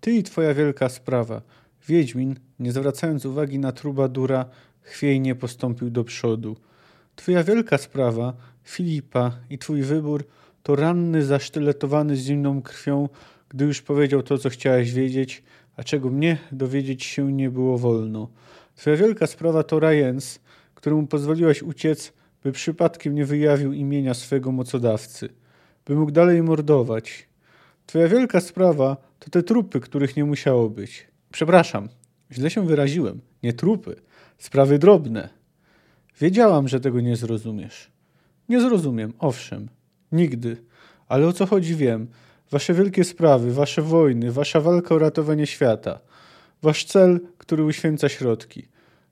Ty i twoja wielka sprawa. Wiedźmin, nie zwracając uwagi na trubadura, chwiejnie postąpił do przodu. Twoja wielka sprawa, Filipa i twój wybór to ranny zasztyletowany zimną krwią, gdy już powiedział to, co chciałeś wiedzieć, a czego mnie dowiedzieć się nie było wolno. Twoja wielka sprawa to Rajens, któremu pozwoliłaś uciec, by przypadkiem nie wyjawił imienia swego mocodawcy, by mógł dalej mordować. Twoja wielka sprawa to te trupy, których nie musiało być. Przepraszam, źle się wyraziłem. Nie trupy, sprawy drobne. Wiedziałam, że tego nie zrozumiesz. Nie zrozumiem, owszem, nigdy. Ale o co chodzi wiem. Wasze wielkie sprawy, wasze wojny, wasza walka o ratowanie świata. Wasz cel, który uświęca środki.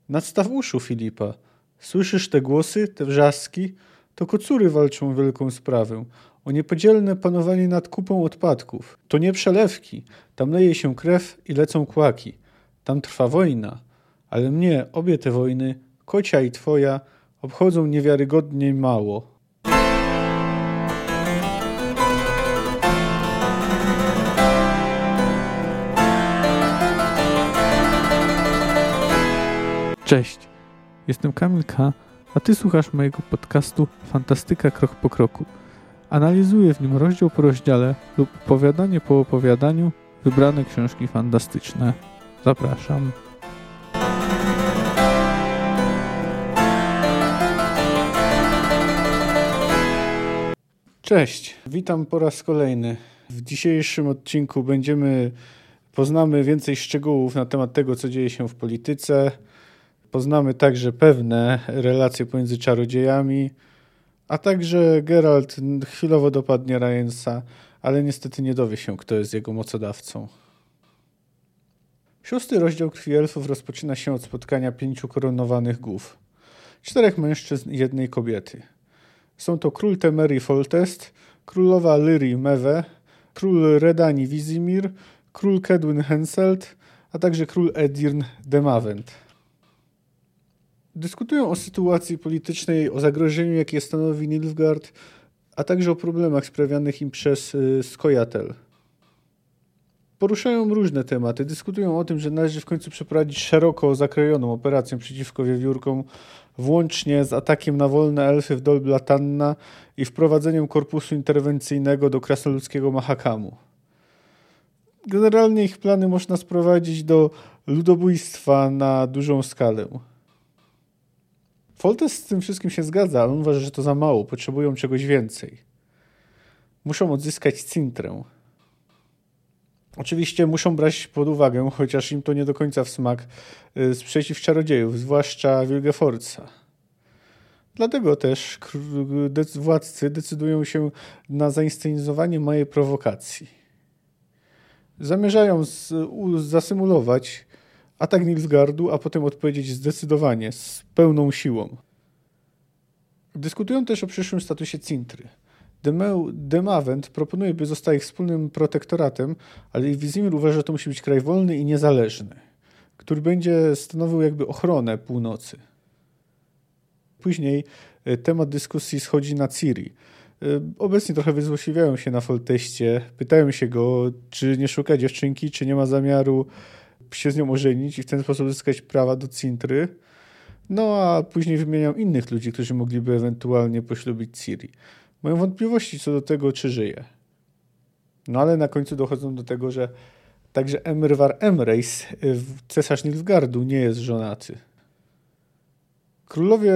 Nadstaw uszu, Filipa. Słyszysz te głosy, te wrzaski? To kocury walczą o wielką sprawę. O niepodzielne panowanie nad kupą odpadków. To nie przelewki. Tam leje się krew i lecą kłaki. Tam trwa wojna. Ale mnie obie te wojny, kocia i twoja, obchodzą niewiarygodnie mało. Cześć, jestem Kamil K., a Ty słuchasz mojego podcastu Fantastyka Krok po Kroku. Analizuję w nim rozdział po rozdziale lub opowiadanie po opowiadaniu wybrane książki fantastyczne. Zapraszam. Cześć, witam po raz kolejny. W dzisiejszym odcinku będziemy poznamy więcej szczegółów na temat tego, co dzieje się w polityce, Poznamy także pewne relacje pomiędzy czarodziejami, a także Geralt chwilowo dopadnie Ryansa, ale niestety nie dowie się, kto jest jego mocodawcą. Szósty rozdział Krwi Elfów rozpoczyna się od spotkania pięciu koronowanych głów. Czterech mężczyzn i jednej kobiety. Są to król Temerii Foltest, królowa Lyri Mewe, król Redani Vizimir, król Kedwin Henselt, a także król Edirn Demavent. Dyskutują o sytuacji politycznej, o zagrożeniu, jakie stanowi Nilfgaard, a także o problemach sprawianych im przez y, Skojatel. Poruszają różne tematy. Dyskutują o tym, że należy w końcu przeprowadzić szeroko zakrojoną operację przeciwko wiewiórkom, włącznie z atakiem na wolne elfy w Dol Blatanna i wprowadzeniem korpusu interwencyjnego do krasnoludzkiego Mahakamu. Generalnie ich plany można sprowadzić do ludobójstwa na dużą skalę. Foltes z tym wszystkim się zgadza, ale on uważa, że to za mało, potrzebują czegoś więcej. Muszą odzyskać Cintrę. Oczywiście muszą brać pod uwagę, chociaż im to nie do końca w smak, y, sprzeciw czarodziejów, zwłaszcza Wilgefortza. Dlatego też władcy decydują się na zainscenizowanie mojej prowokacji. Zamierzają zasymulować atak Nilfgaardu, a potem odpowiedzieć zdecydowanie, z pełną siłą. Dyskutują też o przyszłym statusie Cintry. Demavent proponuje, by została ich wspólnym protektoratem, ale Wizimir uważa, że to musi być kraj wolny i niezależny, który będzie stanowił jakby ochronę północy. Później e, temat dyskusji schodzi na Ciri. E, obecnie trochę wyzłośliwiają się na Folteście, pytają się go, czy nie szuka dziewczynki, czy nie ma zamiaru się z nią ożenić i w ten sposób uzyskać prawa do Cintry. No a później wymieniam innych ludzi, którzy mogliby ewentualnie poślubić Ciri. Mają wątpliwości co do tego, czy żyje. No ale na końcu dochodzą do tego, że także Emrywar Emreis, cesarz Nilfgardu, nie jest żonaty. Królowie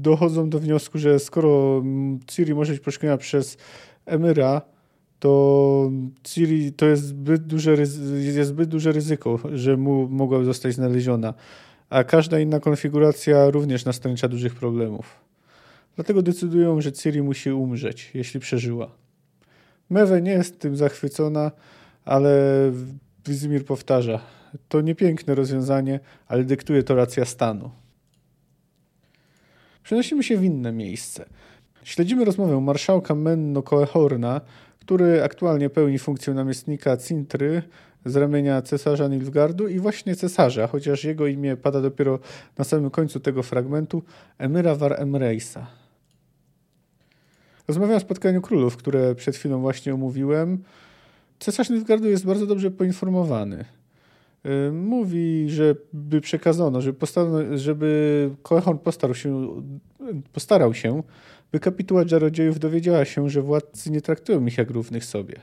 dochodzą do wniosku, że skoro Ciri może być poszkodzona przez Emyra, to Ciri to jest zbyt duże, jest zbyt duże ryzyko, że mu mogła zostać znaleziona, a każda inna konfiguracja również nastręcza dużych problemów. Dlatego decydują, że Ciri musi umrzeć, jeśli przeżyła. Mewe nie jest tym zachwycona, ale Wizimir powtarza. To niepiękne rozwiązanie, ale dyktuje to racja stanu. Przenosimy się w inne miejsce. Śledzimy rozmowę marszałka Menno Koehorna który aktualnie pełni funkcję namiestnika Cintry z ramienia cesarza Nilfgardu i właśnie cesarza, chociaż jego imię pada dopiero na samym końcu tego fragmentu, Emyra War Emreisa. Rozmawiam o spotkaniu królów, które przed chwilą właśnie omówiłem. cesarz Nilfgaardu jest bardzo dobrze poinformowany. Mówi, żeby przekazano, żeby, żeby Koehorn postarał się, postarał się, by kapituła czarodziejów dowiedziała się, że władcy nie traktują ich jak równych sobie.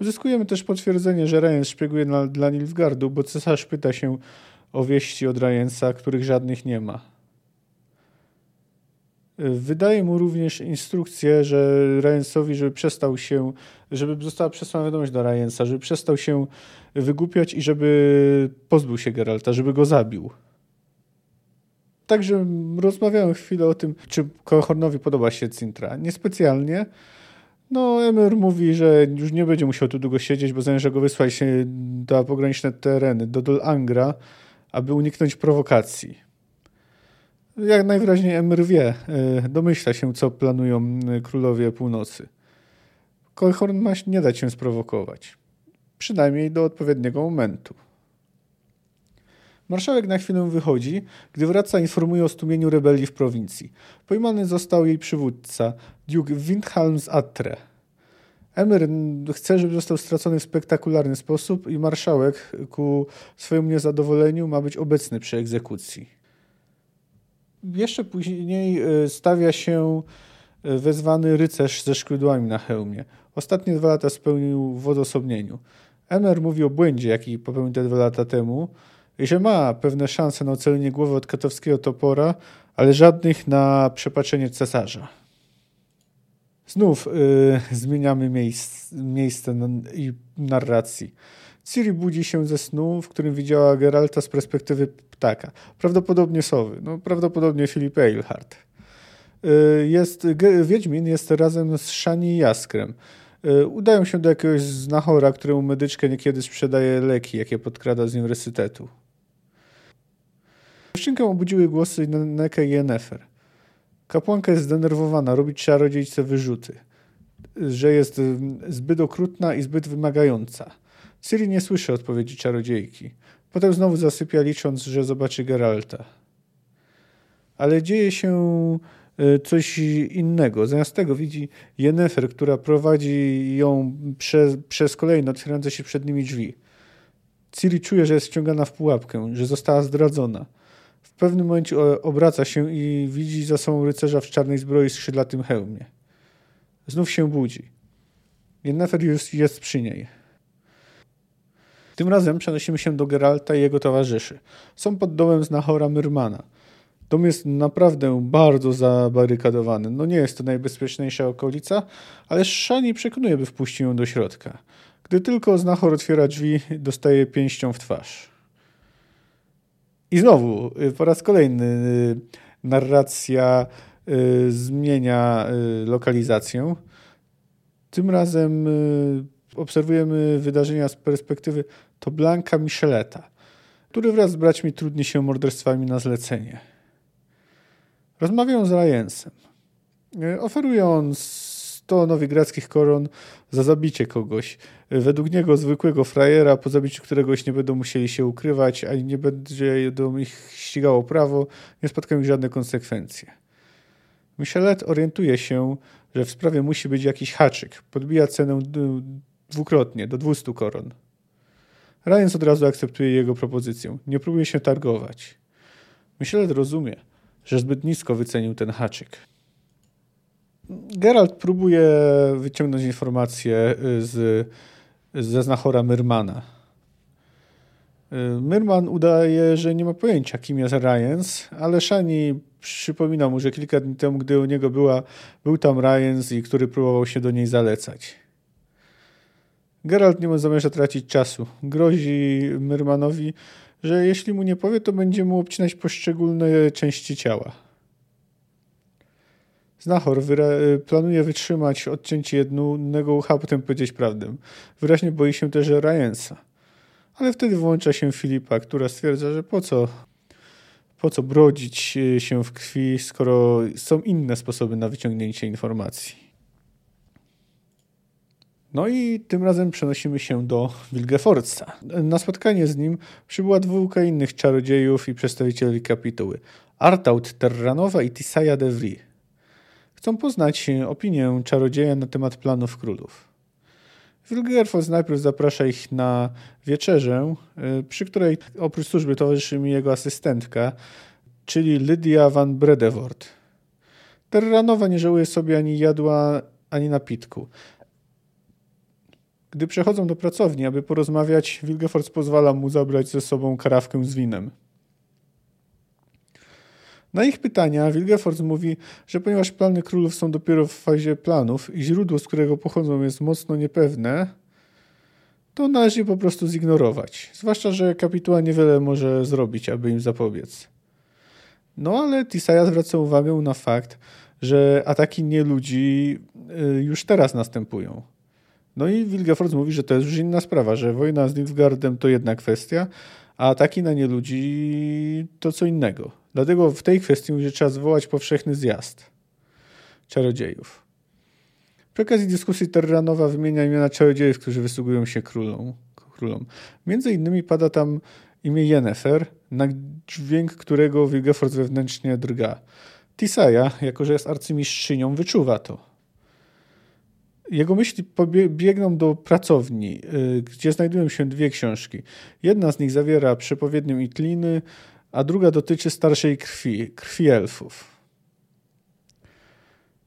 Uzyskujemy też potwierdzenie, że Rejens szpieguje na, dla Nilfgardu, bo cesarz pyta się o wieści od Rejensa, których żadnych nie ma. Wydaje mu również instrukcję, że Rejensowi, żeby przestał się, żeby została przesłana wiadomość do Rejensa, żeby przestał się wygłupiać i żeby pozbył się Geralta, żeby go zabił. Także rozmawiałem chwilę o tym, czy Kohornowi podoba się Cintra. Niespecjalnie. No, Emir mówi, że już nie będzie musiał tu długo siedzieć, bo zamierza go wysłać na pograniczne tereny, do Dol Angra, aby uniknąć prowokacji. Jak najwyraźniej Emir wie, e, domyśla się, co planują e, królowie północy. Kolhorn ma nie dać się sprowokować. Przynajmniej do odpowiedniego momentu. Marszałek na chwilę wychodzi, gdy wraca informuje o stumieniu rebelii w prowincji. Pojmany został jej przywódca, Duke Windhelm z Atre. Emir chce, żeby został stracony w spektakularny sposób i marszałek ku swojemu niezadowoleniu ma być obecny przy egzekucji. Jeszcze później e, stawia się e, wezwany rycerz ze szkydłami na hełmie. Ostatnie dwa lata spełnił w odosobnieniu. Emer mówi o błędzie, jaki popełnił te dwa lata temu i że ma pewne szanse na ocalenie głowy od katowskiego topora, ale żadnych na przepaczenie cesarza. Znów yy, zmieniamy miejsc, miejsce i narracji. Ciri budzi się ze snu, w którym widziała Geralta z perspektywy ptaka. Prawdopodobnie sowy, no prawdopodobnie Filip Eilhart. Y, jest, Wiedźmin jest razem z Shani i Jaskrem. Y, udają się do jakiegoś znachora, któremu medyczkę niekiedy sprzedaje leki, jakie podkrada z uniwersytetu. Dziewczynkę obudziły głosy Neke i Yennefer. Kapłanka jest zdenerwowana, robi czarodziejce wyrzuty, że jest y, zbyt okrutna i zbyt wymagająca. Ciri nie słyszy odpowiedzi czarodziejki. Potem znowu zasypia, licząc, że zobaczy Geralta. Ale dzieje się y, coś innego. Zamiast tego widzi Yennefer, która prowadzi ją przez, przez kolejne otwierające się przed nimi drzwi. Ciri czuje, że jest wciągana w pułapkę, że została zdradzona. W pewnym momencie obraca się i widzi za sobą rycerza w czarnej zbroi z skrzydlatym hełmie. Znów się budzi. Yennefer już jest przy niej. Tym razem przenosimy się do Geralta i jego towarzyszy. Są pod domem znachora Myrmana. Dom jest naprawdę bardzo zabarykadowany. No nie jest to najbezpieczniejsza okolica, ale Szani przekonuje, by wpuścił ją do środka. Gdy tylko znachor otwiera drzwi, dostaje pięścią w twarz. I znowu, y, po raz kolejny, y, narracja y, zmienia lokalizację. Tym razem obserwujemy wydarzenia z perspektywy to Blanka Micheleta, który wraz z braćmi trudni się morderstwami na zlecenie. Rozmawiają z Rajensem. Oferują 100 nowigradzkich koron za zabicie kogoś. Według niego zwykłego frajera, po zabiciu któregoś nie będą musieli się ukrywać, ani nie będzie do ich ścigało prawo, nie spotkają ich żadne konsekwencje. Michelet orientuje się, że w sprawie musi być jakiś haczyk. Podbija cenę dwukrotnie, do 200 koron. Ryans od razu akceptuje jego propozycję. Nie próbuje się targować. Michelet rozumie, że zbyt nisko wycenił ten haczyk. Geralt próbuje wyciągnąć informacje y, z, ze znachora Myrmana. Y, Myrman udaje, że nie ma pojęcia, kim jest Ryans, ale Shani przypomina mu, że kilka dni temu, gdy u niego była, był tam Ryans i który próbował się do niej zalecać. Geralt nie ma zamierza tracić czasu. Grozi Myrmanowi, że jeśli mu nie powie, to będzie mu obcinać poszczególne części ciała. Znachor planuje wytrzymać odcięcie jednego ucha, a potem powiedzieć prawdę. Wyraźnie boi się też Ryansa. Ale wtedy włącza się Filipa, która stwierdza, że po co, po co brodzić się w krwi, skoro są inne sposoby na wyciągnięcie informacji. No i tym razem przenosimy się do Wilgefortza. Na spotkanie z nim przybyła dwójka innych czarodziejów i przedstawicieli kapituły. Artaud Terranowa i Tisaya de Chcą poznać opinię czarodzieja na temat planów królów. Wilgerford najpierw zaprasza ich na wieczerzę, y, przy której oprócz służby towarzyszy mi jego asystentka, czyli Lydia van Bredewort. Terranowa nie żałuje sobie ani jadła, ani napitku. Gdy przechodzą do pracowni, aby porozmawiać, Wilgefortz pozwala mu zabrać ze sobą karawkę z winem. Na ich pytania Wilgefortz mówi, że ponieważ plany królów są dopiero w fazie planów i źródło, z którego pochodzą jest mocno niepewne, to należy je po prostu zignorować. Zwłaszcza, że kapituła niewiele może zrobić, aby im zapobiec. No ale Tisaya zwraca uwagę na fakt, że ataki nie ludzi y, już teraz następują. No i Wilgefortz mówi, że to jest już inna sprawa, że wojna z Nilfgaardem to jedna kwestia, a ataki na nieludzi to co innego. Dlatego w tej kwestii że trzeba zwołać powszechny zjazd czarodziejów. Przy okazji dyskusji Terranowa wymienia imiona czarodziejów, którzy wysługują się królom. królom. Między innymi pada tam imię Yennefer, na dźwięk którego Wilgefortz wewnętrznie drga. Tisaya, jako że jest arcymistrzynią, wyczuwa to. Jego myśli biegną do pracowni, y, gdzie znajdują się dwie książki. Jedna z nich zawiera przepowiednię Itliny, a druga dotyczy starszej krwi, krwi elfów.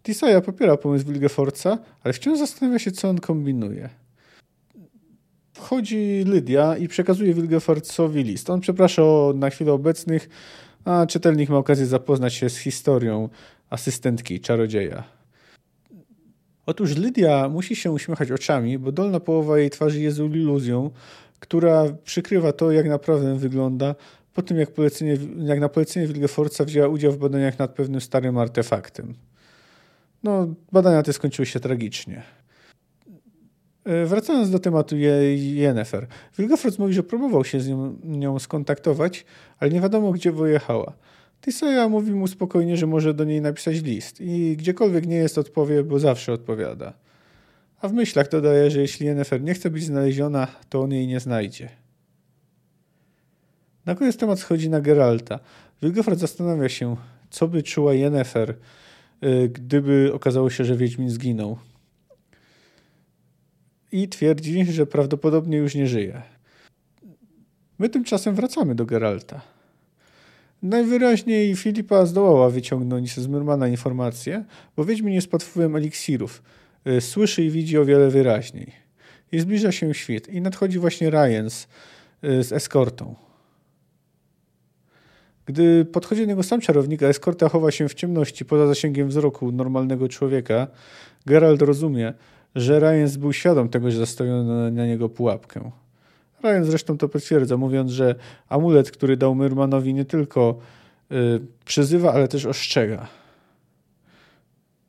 Tisaya popiera pomysł Wilgefortza, ale wciąż zastanawia się, co on kombinuje. Wchodzi Lydia i przekazuje Wilgefortzowi list. On przeprasza o na chwilę obecnych, a czytelnik ma okazję zapoznać się z historią asystentki czarodzieja. Otóż Lydia musi się uśmiechać oczami, bo dolna połowa jej twarzy jest iluzją, która przykrywa to, jak naprawdę wygląda po tym, jak, polecenie, jak na polecenie Wilgefortza wzięła udział w badaniach nad pewnym starym artefaktem. No, badania te skończyły się tragicznie. E, wracając do tematu Jennefer. Wilgefortz mówi, że próbował się z nią, nią skontaktować, ale nie wiadomo, gdzie wyjechała. Tisaya mówi mu spokojnie, że może do niej napisać list i gdziekolwiek nie jest odpowie, bo zawsze odpowiada. A w myślach dodaje, że jeśli Yennefer nie chce być znaleziona, to on jej nie znajdzie. Na koniec temat schodzi na Geralta. Wilgefort zastanawia się, co by czuła Yennefer, y, gdyby okazało się, że Wiedźmin zginął. I twierdzi, że prawdopodobnie już nie żyje. My tymczasem wracamy do Geralta. Najwyraźniej Filipa zdołała wyciągnąć z Myrmana informacje, bo Wiedźmin jest pod wpływem eliksirów. Y, słyszy i widzi o wiele wyraźniej. I zbliża się świt. I nadchodzi właśnie Ryans y, z eskortą. Gdy podchodzi do niego sam czarownik, a eskorta chowa się w ciemności poza zasięgiem wzroku normalnego człowieka, Gerald rozumie, że Ryans był świadom tego, że zastawiono na niego pułapkę. Ryan zresztą to potwierdza, mówiąc, że amulet, który dał Myrmanowi nie tylko y, przyzywa, ale też ostrzega.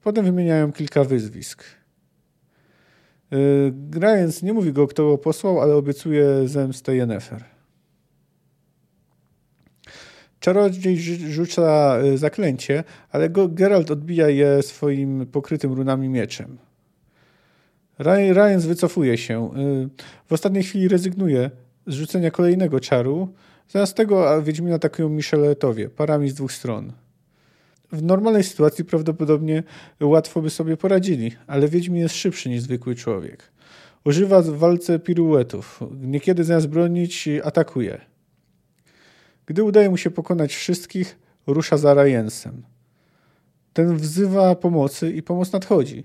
Potem wymieniają kilka wyzwisk. Y, Ryans nie mówi go, kto go posłał, ale obiecuje zemstę Yennefer. Czarodziej rzuca y, zaklęcie, ale go Geralt odbija je swoim pokrytym runami mieczem. Ryans wycofuje się. Y, w ostatniej chwili rezygnuje z rzucenia kolejnego czaru. Zamiast tego Wiedźmina atakują Micheletowie, parami z dwóch stron. W normalnej sytuacji prawdopodobnie łatwo by sobie poradzili, ale Wiedźmin jest szybszy niż zwykły człowiek. Używa w walce piruetów. Niekiedy zamiast bronić, atakuje. Gdy udaje mu się pokonać wszystkich, rusza za Ryensem. Ten wzywa pomocy i pomoc nadchodzi.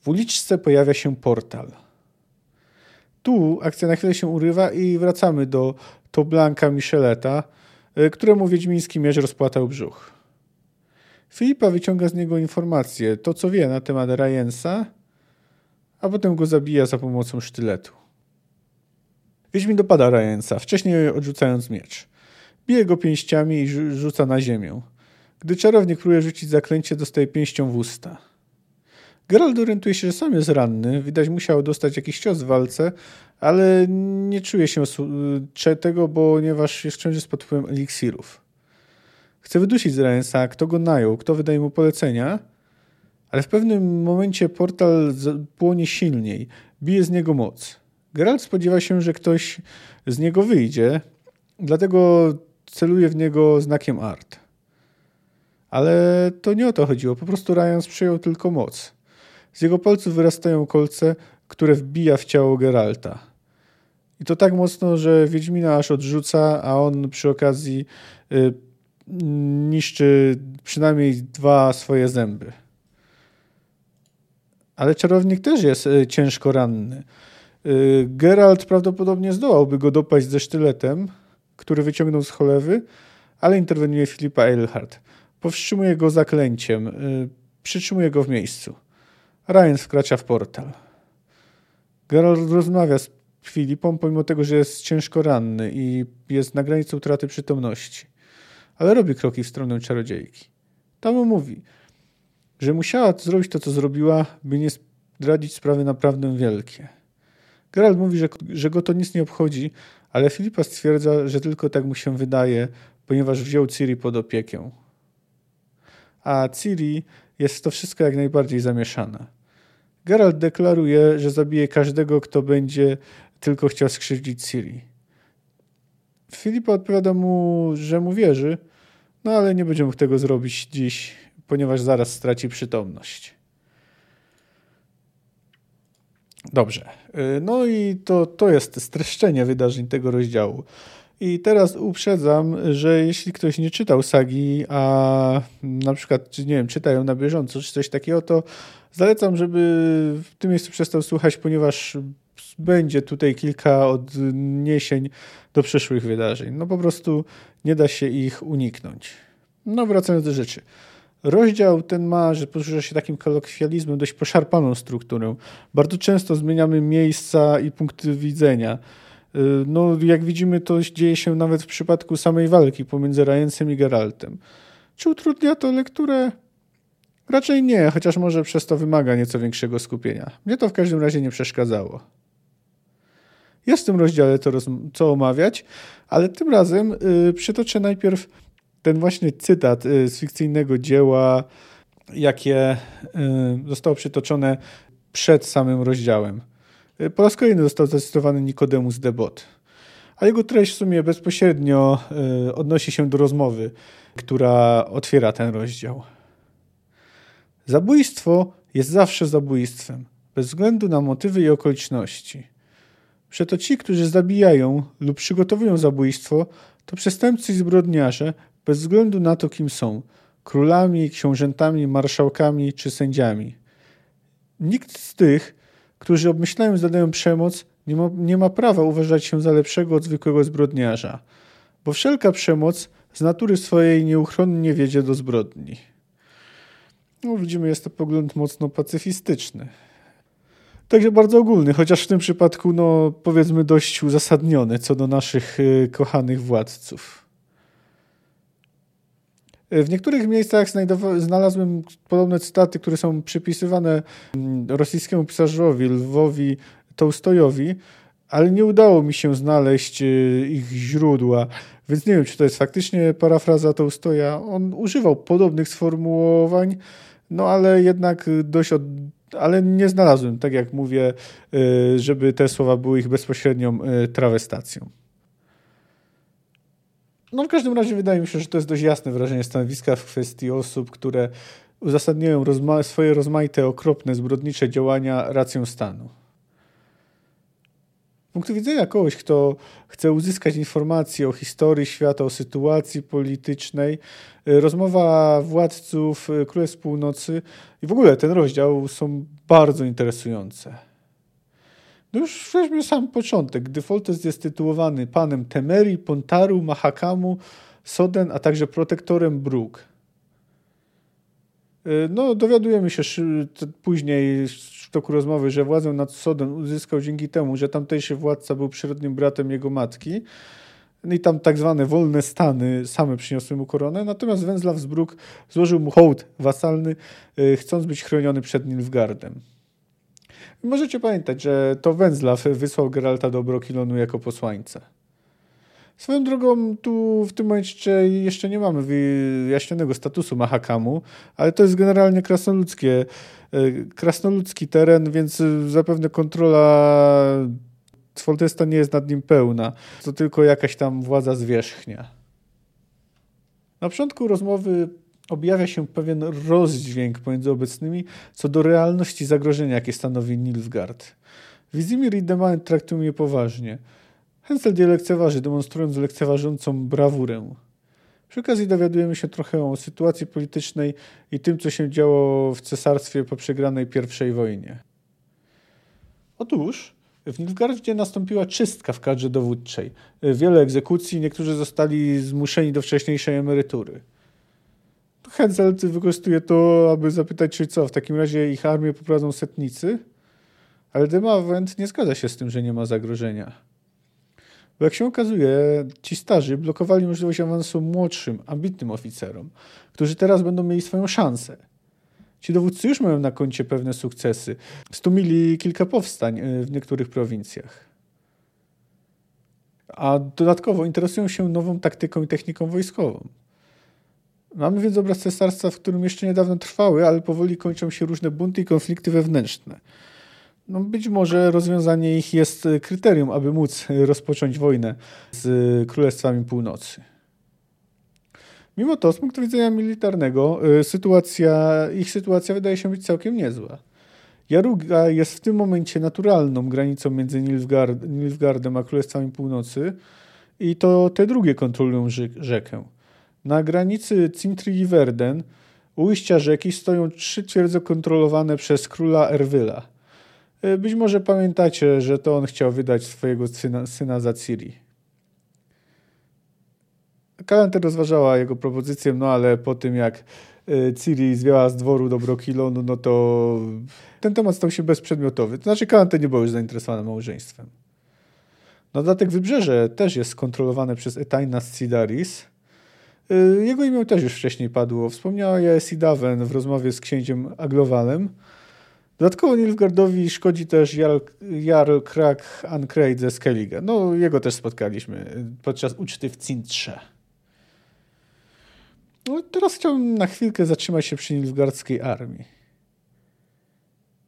W uliczce pojawia się portal. Tu akcja na chwilę się urywa i wracamy do Toblanka Micheleta, y, któremu wiedźmiński miecz rozpłatał brzuch. Filipa wyciąga z niego informacje, to co wie na temat Ryansa, a potem go zabija za pomocą sztyletu. Wiedźmin dopada Ryansa, wcześniej odrzucając miecz. Bije go pięściami i rzuca na ziemię. Gdy czarownik próbuje rzucić zaklęcie, dostaje pięścią w usta. Geralt orientuje się, że sam jest ranny. Widać, musiał dostać jakiś cios w walce, ale nie czuje się tego, ponieważ jest wciąż pod wpływem eliksirów. Chce wydusić Zraensa, kto go najął, kto wydaje mu polecenia, ale w pewnym momencie portal płonie silniej, bije z niego moc. Geralt spodziewa się, że ktoś z niego wyjdzie, dlatego celuje w niego znakiem art. Ale to nie o to chodziło, po prostu Ryan przyjął tylko moc. Z jego palców wyrastają kolce, które wbija w ciało Geralta. I to tak mocno, że Wiedźmina aż odrzuca, a on przy okazji y, niszczy przynajmniej dwa swoje zęby. Ale czarownik też jest y, ciężko ranny. Y, Geralt prawdopodobnie zdołałby go dopaść ze sztyletem, który wyciągnął z cholewy, ale interweniuje Filipa Eilhart. Powstrzymuje go zaklęciem, y, przytrzymuje go w miejscu. Ryan wkracza w portal. Geralt rozmawia z Filipą, pomimo tego, że jest ciężko ranny i jest na granicy utraty przytomności. Ale robi kroki w stronę czarodziejki. Tam mówi, że musiała zrobić to, co zrobiła, by nie zdradzić sprawy naprawdę wielkie. Geralt mówi, że, że go to nic nie obchodzi, ale Filipa stwierdza, że tylko tak mu się wydaje, ponieważ wziął Ciri pod opiekę. A Ciri jest to wszystko jak najbardziej zamieszana. Geralt deklaruje, że zabije każdego, kto będzie tylko chciał skrzywdzić Ciri. Filipa odpowiada mu, że mu wierzy, no ale nie będzie mógł tego zrobić dziś, ponieważ zaraz straci przytomność. Dobrze. Y, no i to, to jest streszczenie wydarzeń tego rozdziału. I teraz uprzedzam, że jeśli ktoś nie czytał sagi, a na przykład, nie wiem, czyta ją na bieżąco, czy coś takiego, to zalecam, żeby w tym miejscu przestał słuchać, ponieważ będzie tutaj kilka odniesień do przyszłych wydarzeń. No po prostu nie da się ich uniknąć. No wracając do rzeczy. Rozdział ten ma, że posłużę się takim kolokwializmem, dość poszarpaną strukturę. Bardzo często zmieniamy miejsca i punkty widzenia. Y, no, jak widzimy, to dzieje się nawet w przypadku samej walki pomiędzy Ryansem i Geraltem. Czy utrudnia to lekturę? Raczej nie, chociaż może przez to wymaga nieco większego skupienia. Mnie to w każdym razie nie przeszkadzało. Jest w tym rozdziale to co omawiać, ale tym razem yy, przytoczę najpierw ten właśnie cytat y, z fikcyjnego dzieła, jakie y, zostało przytoczone przed samym rozdziałem. Y, po raz kolejny został zacytowany Nikodemus Debot, a jego treść w sumie bezpośrednio odnosi się do rozmowy, która otwiera ten rozdział. Zabójstwo jest zawsze zabójstwem, bez względu na motywy i okoliczności. Przeto ci, którzy zabijają lub przygotowują zabójstwo, to przestępcy i zbrodniarze, bez względu na to, kim są królami, książętami, marszałkami czy sędziami. Nikt z tych, którzy obmyślają zadają przemoc, nie ma, nie ma prawa uważać się za lepszego od zwykłego zbrodniarza, bo wszelka przemoc z natury swojej nieuchronnie wiedzie do zbrodni. No, widzimy, jest to pogląd mocno pacyfistyczny. Także bardzo ogólny, chociaż w tym przypadku, no, powiedzmy, dość uzasadniony co do naszych y, kochanych władców. W niektórych miejscach znalazłem podobne cytaty, które są przypisywane mm, rosyjskiemu pisarzowi Lwowi Tołstojowi, ale nie udało mi się znaleźć y, ich źródła, więc nie wiem, czy to jest faktycznie parafraza Tołstoja. On używał podobnych sformułowań, no ale jednak dość od... ale nie znalazłem, tak jak mówię, y, żeby te słowa były ich bezpośrednią y, trawestacją. No w każdym razie wydaje mi się, że to jest dość jasne wyrażenie stanowiska w kwestii osób, które uzasadniają rozma swoje rozmaite, okropne, zbrodnicze działania racją stanu. Z punktu widzenia kogoś, kto chce uzyskać informacje o historii świata, o sytuacji politycznej, y, rozmowa władców y, Królestw Północy i w ogóle ten rozdział są bardzo interesujące. No już weźmy sam początek. Gdy Foltest jest tytułowany panem Temeri, Pontaru, Mahakamu, Soden, a także protektorem Bruk. Y, no, dowiadujemy się później w toku rozmowy, że władzę nad Soden uzyskał dzięki temu, że tamtejszy władca był przyrodnim bratem jego matki. I tam tak zwane wolne stany same przyniosły mu koronę, natomiast Węzlaw z Bruk złożył mu hołd wasalny, y, chcąc być chroniony przed Nilfgardem. Możecie pamiętać, że to Węzlaw wysłał Geralta do Brokilonu jako posłańca. Swoją drogą, tu w tym momencie jeszcze nie mamy wyjaśnionego statusu Mahakamu, ale to jest generalnie krasnoludzkie, e, krasnoludzki teren, więc zapewne kontrola Foltesta nie jest nad nim pełna. To tylko jakaś tam władza zwierzchnia. Na początku rozmowy objawia się pewien rozdźwięk pomiędzy obecnymi co do realności zagrożenia, jakie stanowi Nilfgaard. Wizimir i Demain traktują je poważnie. Hensel je lekceważy, demonstrując lekceważącą brawurę. Przy okazji dowiadujemy się trochę o sytuacji politycznej i tym, co się działo w cesarstwie po przegranej pierwszej wojnie. Otóż w Nilfgaardzie nastąpiła czystka w kadrze dowódczej. Wiele egzekucji, niektórzy zostali zmuszeni do wcześniejszej emerytury. Henselt wykorzystuje to, aby zapytać, czy co, w takim razie ich armię poprowadzą setnicy? Ale Demawent nie zgadza się z tym, że nie ma zagrożenia. Bo jak się okazuje, ci starzy blokowali możliwość awansu młodszym, ambitnym oficerom, którzy teraz będą mieli swoją szansę. Ci dowódcy już mają na koncie pewne sukcesy. Stumili kilka powstań e, w niektórych prowincjach. A dodatkowo interesują się nową taktyką i techniką wojskową. Mamy więc obraz cesarstwa, w którym jeszcze niedawno trwały, ale powoli kończą się różne bunty i konflikty wewnętrzne. No być może rozwiązanie ich jest kryterium, aby móc rozpocząć wojnę z Królestwami Północy. Mimo to, z punktu widzenia militarnego, y, sytuacja, ich sytuacja wydaje się być całkiem niezła. Jaruga jest w tym momencie naturalną granicą między Nilfgaard, Nilfgaardem a Królestwami Północy i to te drugie kontrolują rzekę. Na granicy Cintri i Verden ujścia rzeki stoją trzy twierdze kontrolowane przez króla Erwyla. Y, być może pamiętacie, że to on chciał wydać swojego syna, syna za Ciri. Kalenter rozważała jego propozycję, no ale po tym jak y, Ciri zwiała z dworu do Brokilonu, no to ten temat stał się bezprzedmiotowy. To znaczy Kalenter nie był już zainteresowany małżeństwem. Na dodatek wybrzeże też jest skontrolowane przez Etaina z Cidaris. Y, jego imię też już wcześniej padło. Wspomniała je Sidaven w rozmowie z księciem Aglowalem. Dodatkowo Nilfgaardowi szkodzi też Jarl, Jarl Krak Ankreid ze Skellige. No, jego też spotkaliśmy podczas uczty w Cintrze. No, teraz chciałbym na chwilkę zatrzymać się przy Nilfgaardzkiej armii.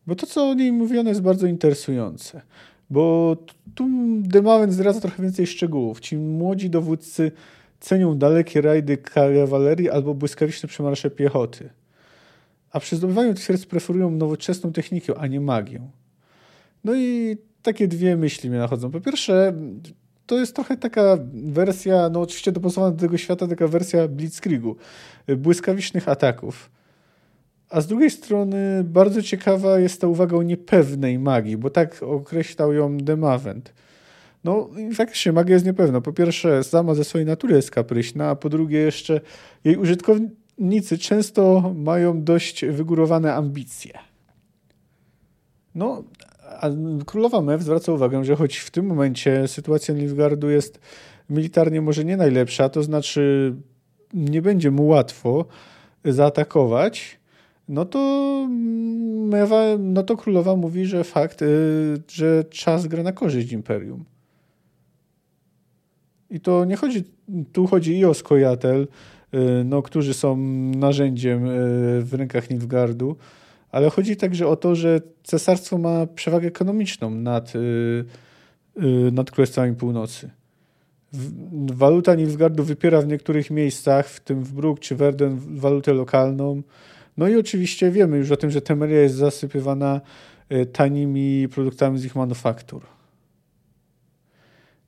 Bo to, co o niej mówione, jest bardzo interesujące. Bo tu Demawen zdradza trochę więcej szczegółów. Ci młodzi dowódcy cenią dalekie rajdy kawalerii albo błyskawiczne przemarsze piechoty. A przy zdobywaniu twierdz preferują nowoczesną technikę, a nie magię. No i takie dwie myśli mnie nachodzą. Po pierwsze, to jest trochę taka wersja, no oczywiście dopasowana do tego świata, taka wersja Blitzkriegu, błyskawicznych ataków. A z drugiej strony bardzo ciekawa jest ta uwaga o niepewnej magii, bo tak określał ją Demavent. No i faktycznie magia jest niepewna. Po pierwsze, sama ze swojej natury jest kapryśna, a po drugie jeszcze jej użytkownicy często mają dość wygórowane ambicje. No, a królowa Mew zwraca uwagę, że choć w tym momencie sytuacja Nilfgaardu jest militarnie może nie najlepsza, to znaczy nie będzie mu łatwo zaatakować, no to Mewa, no to królowa mówi, że fakt, y, że czas gra na korzyść imperium. I to nie chodzi, tu chodzi i o Skojatel, y, no, którzy są narzędziem y, w rękach Nilfgaardu, ale chodzi także o to, że cesarstwo ma przewagę ekonomiczną nad, nad Królestwami Północy. Waluta Nilfgaardu wypiera w niektórych miejscach, w tym w Bruk czy Verden, walutę lokalną. No i oczywiście wiemy już o tym, że Temeria jest zasypywana tanimi produktami z ich manufaktur.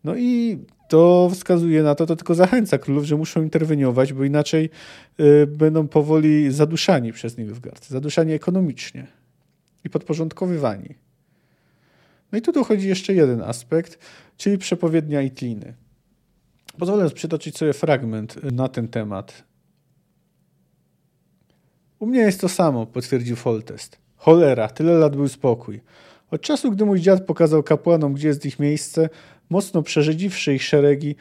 No i to wskazuje na to, to tylko zachęca królów, że muszą interweniować, bo inaczej y, będą powoli zaduszani przez Nilfgaard, zaduszani ekonomicznie i podporządkowywani. No i tu dochodzi jeszcze jeden aspekt, czyli przepowiednia Itliny. Pozwolę przytoczyć sobie fragment na ten temat. U mnie jest to samo, potwierdził Foltest. Cholera, tyle lat był spokój. Od czasu, gdy mój dziad pokazał kapłanom, gdzie jest ich miejsce, mocno przerzedziwszy ich szeregi,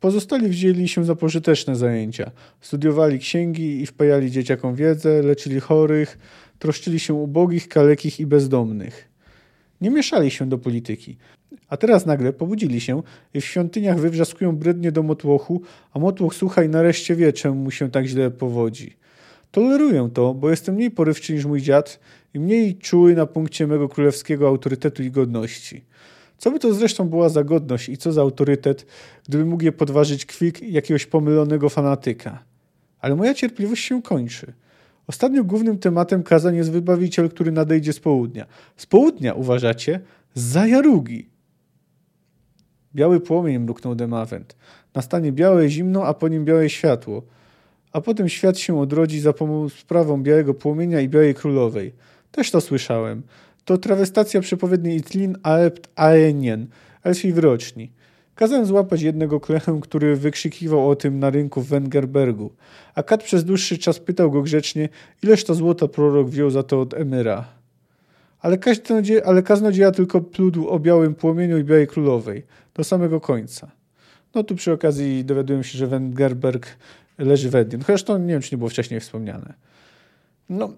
pozostali wzięli się za pożyteczne zajęcia. Studiowali księgi i wpajali dzieciakom wiedzę, leczyli chorych, troszczyli się ubogich, kalekich i bezdomnych. Nie mieszali się do polityki. A teraz nagle pobudzili się i w świątyniach wywrzaskują brednie do motłochu, a motłoch słucha i nareszcie wie, czemu mu się tak źle powodzi. Toleruję to, bo jestem mniej porywczy niż mój dziad i mniej czuły na punkcie mego królewskiego autorytetu i godności. Co by to zresztą była za godność i co za autorytet, gdyby mógł je podważyć kwik jakiegoś pomylonego fanatyka? ale moja cierpliwość się kończy. Ostatnio głównym tematem kazań jest wybawiciel, który nadejdzie z południa. Z południa, uważacie? Z Jarugi. Biały płomień mruknął Demawent. Nastanie białe zimno, a po nim białe światło. A potem świat się odrodzi za sprawą białego płomienia i białej królowej. Też to słyszałem. To trawestacja przepowiedni Itlin Aept Aenien, elfii wyroczni. Kazałem złapać jednego klechę, który wykrzykiwał o tym na rynku w Wengerbergu, a Kat przez dłuższy czas pytał go grzecznie, ileż to złota prorok wziął za to od Emyra. Ale, kaznodzieja, ale kaznodzieja tylko pludł o białym płomieniu i białej królowej, do samego końca. No tu przy okazji dowiaduję się, że Wengerberg leży w Edin. Chociaż to nie wiem, czy nie było wcześniej wspomniane. No,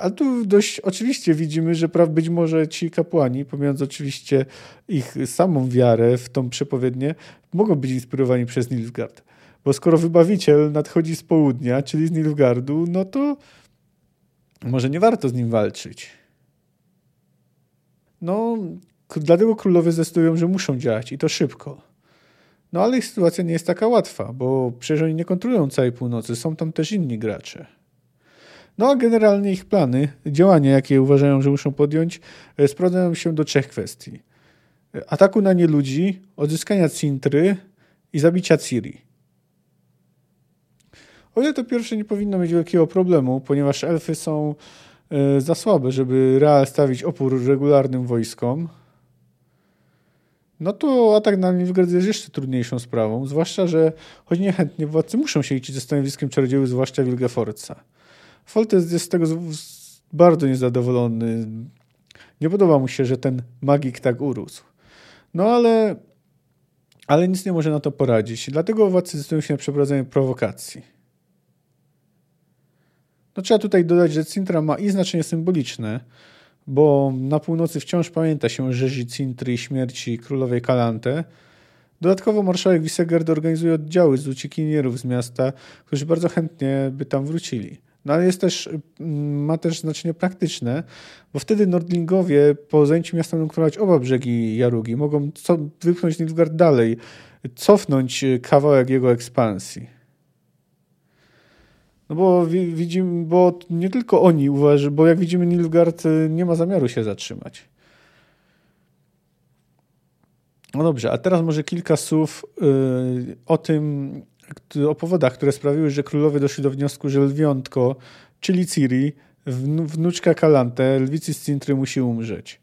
a tu dość oczywiście widzimy, że praw być może ci kapłani, pomijając oczywiście ich samą wiarę w tą przepowiednię, mogą być inspirowani przez Nilfgaard. Bo skoro wybawiciel nadchodzi z południa, czyli z Nilfgaardu, no to może nie warto z nim walczyć. No, dlatego królowie zdecydują, że muszą działać i to szybko. No ale ich sytuacja nie jest taka łatwa, bo przecież oni nie kontrolują całej północy, są tam też inni gracze. No a generalnie ich plany, działania, jakie uważają, że muszą podjąć, e, sprowadzają się do trzech kwestii. E, ataku na nieludzi, odzyskania Cintry i zabicia Ciri. O ile to pierwsze nie powinno mieć wielkiego problemu, ponieważ elfy są e, za słabe, żeby real stawić opór regularnym wojskom, no to atak na Nilfgaard jest jeszcze trudniejszą sprawą, zwłaszcza, że choć niechętnie władcy muszą się liczyć ze stanowiskiem czarodziejów, zwłaszcza Wilgefortza. Foltest jest z tego bardzo niezadowolony. Nie podoba mu się, że ten magik tak urósł. No ale, ale nic nie może na to poradzić. Dlatego władcy zdecydują się na przeprowadzenie prowokacji. No trzeba tutaj dodać, że Cintra ma i znaczenie symboliczne, bo na północy wciąż pamięta się rzezi Cintry i śmierci królowej Kalante. Dodatkowo marszałek Wisegard organizuje oddziały z uciekinierów z miasta, którzy bardzo chętnie by tam wrócili. No ale jest też, mm, ma też znaczenie praktyczne, bo wtedy Nordlingowie po zajęciu miasta będą kontrolować oba brzegi Jarugi. Mogą co, wypchnąć Nilfgaard dalej, cofnąć kawałek jego ekspansji. No bo widzimy, bo nie tylko oni uważają, bo jak widzimy Nilfgaard y, nie ma zamiaru się zatrzymać. No dobrze, a teraz może kilka słów yy, o tym, o powodach, które sprawiły, że królowie doszli do wniosku, że lwiątko, czyli Ciri, wnuczka Kalante, lwicy z Cintry musi umrzeć.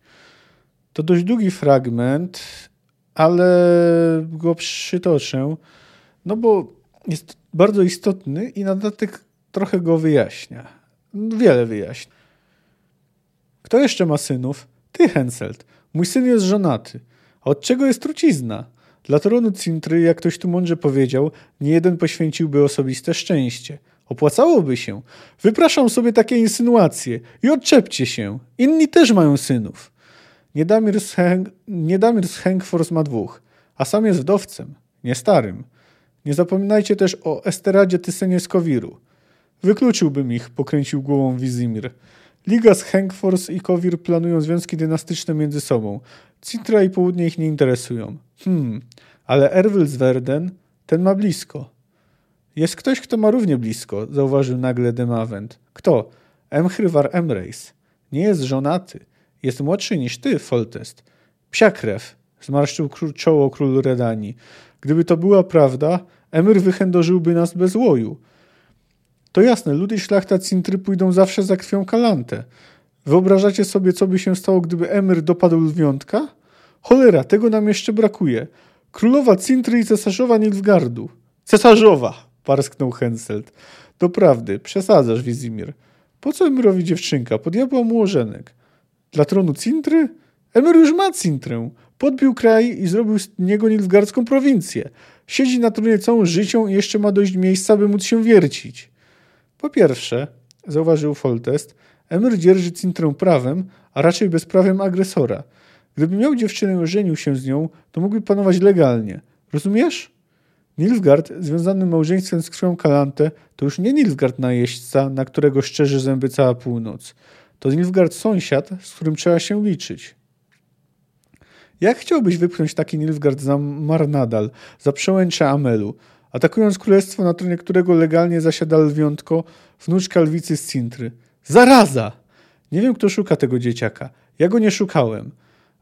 To dość długi fragment, ale go przytoczę, no bo jest bardzo istotny i na dodatek trochę go wyjaśnia. Wiele wyjaśnia. Kto jeszcze ma synów? Ty, Henselt. Mój syn jest żonaty. Od czego jest trucizna? Dla tronu Cintry, jak ktoś tu mądrze powiedział, nie jeden poświęciłby osobiste szczęście. Opłacałoby się. Wypraszam sobie takie insynuacje i odczepcie się. Inni też mają synów. Niedamir z, Heng Hengfors ma dwóch, a sam jest wdowcem, nie starym. Nie zapominajcie też o Esteradzie Tysenie z Kowiru. Wykluczyłbym ich, pokręcił głową Wizimir. Liga z Hengfors i Kowir planują związki dynastyczne między sobą. Citra i południe ich nie interesują. Hmm, ale Verden, ten ma blisko. Jest ktoś, kto ma równie blisko, zauważył nagle Demavent. Kto? Emchryvar Emreis. Nie jest żonaty. Jest młodszy niż ty, Foltest. Psia zmarszczył czoło król Redani. Gdyby to była prawda, Emir wychędożyłby nas bez łoju. To jasne, ludy szlachta Cintry pójdą zawsze za krwią Kalantę. Wyobrażacie sobie, co by się stało, gdyby Emir dopadł lwiątka? Cholera, tego nam jeszcze brakuje. Królowa Cintry i cesarzowa Nilfgardu. Cesarzowa, parsknął Henselt. Doprawdy, przesadzasz, Wizimir. Po co Emirowi dziewczynka? Podjabła mu ożenek. Dla tronu Cintry? Emir już ma Cintrę. Podbił kraj i zrobił z niego Nilfgardzką prowincję. Siedzi na tronie całą życią i jeszcze ma dość miejsca, by móc się wiercić. Po pierwsze, zauważył Foltest, Emir dzierży Cintrę prawem, a raczej bezprawiem agresora. Gdyby miał dziewczynę żenił się z nią, to mógłby panować legalnie. Rozumiesz? Nilfgaard, związany małżeństwem z krwią Kalante, to już nie Nilfgaard najeźdźca, na którego szczerzy zęby cała północ. To Nilfgaard sąsiad, z którym trzeba się liczyć. Jak chciałbyś wypchnąć taki Nilfgaard za Marnadal, za przełęcze Amelu, atakując królestwo, na tronie którego legalnie zasiada lwiątko, wnuczka lwicy z Cintry. Zaraza! Nie wiem, kto szuka tego dzieciaka. Ja go nie szukałem.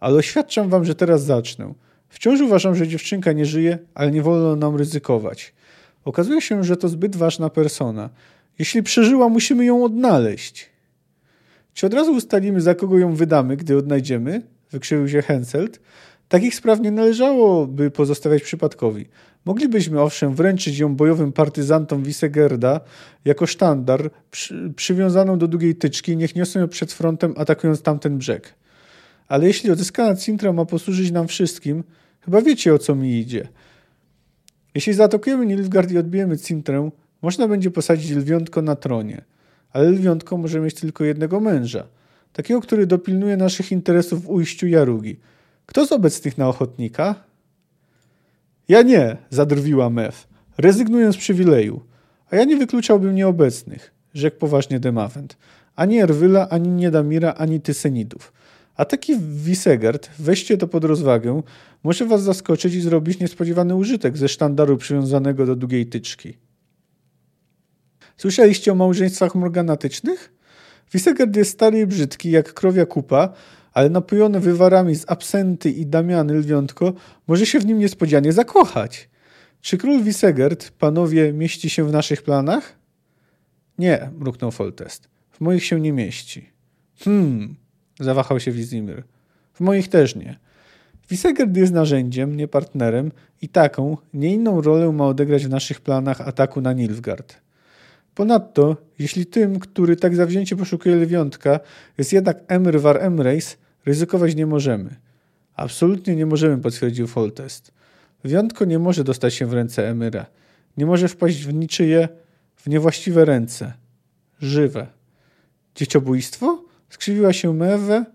Ale oświadczam wam, że teraz zacznę. Wciąż uważam, że dziewczynka nie żyje, ale nie wolno nam ryzykować. Okazuje się, że to zbyt ważna persona. Jeśli przeżyła, musimy ją odnaleźć. Czy od razu ustalimy, za kogo ją wydamy, gdy odnajdziemy? Wykrzywił się Henselt. Takich spraw nie należałoby pozostawiać przypadkowi. Moglibyśmy owszem wręczyć ją bojowym partyzantom Wisegerda jako sztandar przy, przywiązaną do długiej tyczki, niech niosą ją przed frontem, atakując tamten brzeg. Ale jeśli odzyskana Cintra ma posłużyć nam wszystkim, chyba wiecie o co mi idzie. Jeśli zaatakujemy Nilfgaard i odbijemy Cintrę, można będzie posadzić lwiątko na tronie. Ale lwiątko może mieć tylko jednego męża. Takiego, który dopilnuje naszych interesów w ujściu Jarugi. Kto z obecnych na ochotnika? Ja nie, zadrwiła Mef. Rezygnuję z przywileju. A ja nie wykluczałbym nieobecnych, rzekł poważnie Demavent. Ani Erwyla, ani Niedamira, ani Tysenidów. A taki Wisegard, weźcie to pod rozwagę, może was zaskoczyć i zrobić niespodziewany użytek ze sztandaru przywiązanego do długiej tyczki. Słyszeliście o małżeństwach morganatycznych? Wisegard jest stary i brzydki, jak krowia kupa, ale napojony wywarami z absenty i damiany lwiątko może się w nim niespodzianie zakochać. Czy król Wisegard, panowie, mieści się w naszych planach? Nie, mruknął Foltest. W moich się nie mieści. Hmm, zawahał się Wizimir. W moich też nie. Wisegard jest narzędziem, nie partnerem i taką, nie inną rolę ma odegrać w naszych planach ataku na Nilfgaard. Ponadto, jeśli tym, który tak zawzięcie poszukuje lwiątka, jest jednak Emir War Emreis, ryzykować nie możemy. Absolutnie nie możemy, potwierdził Foltest. Lwiątko nie może dostać się w ręce Emyra. Nie może wpaść w niczyje, w niewłaściwe ręce. Żywe. Dzieciobójstwo? Skrzywiła się Mewe.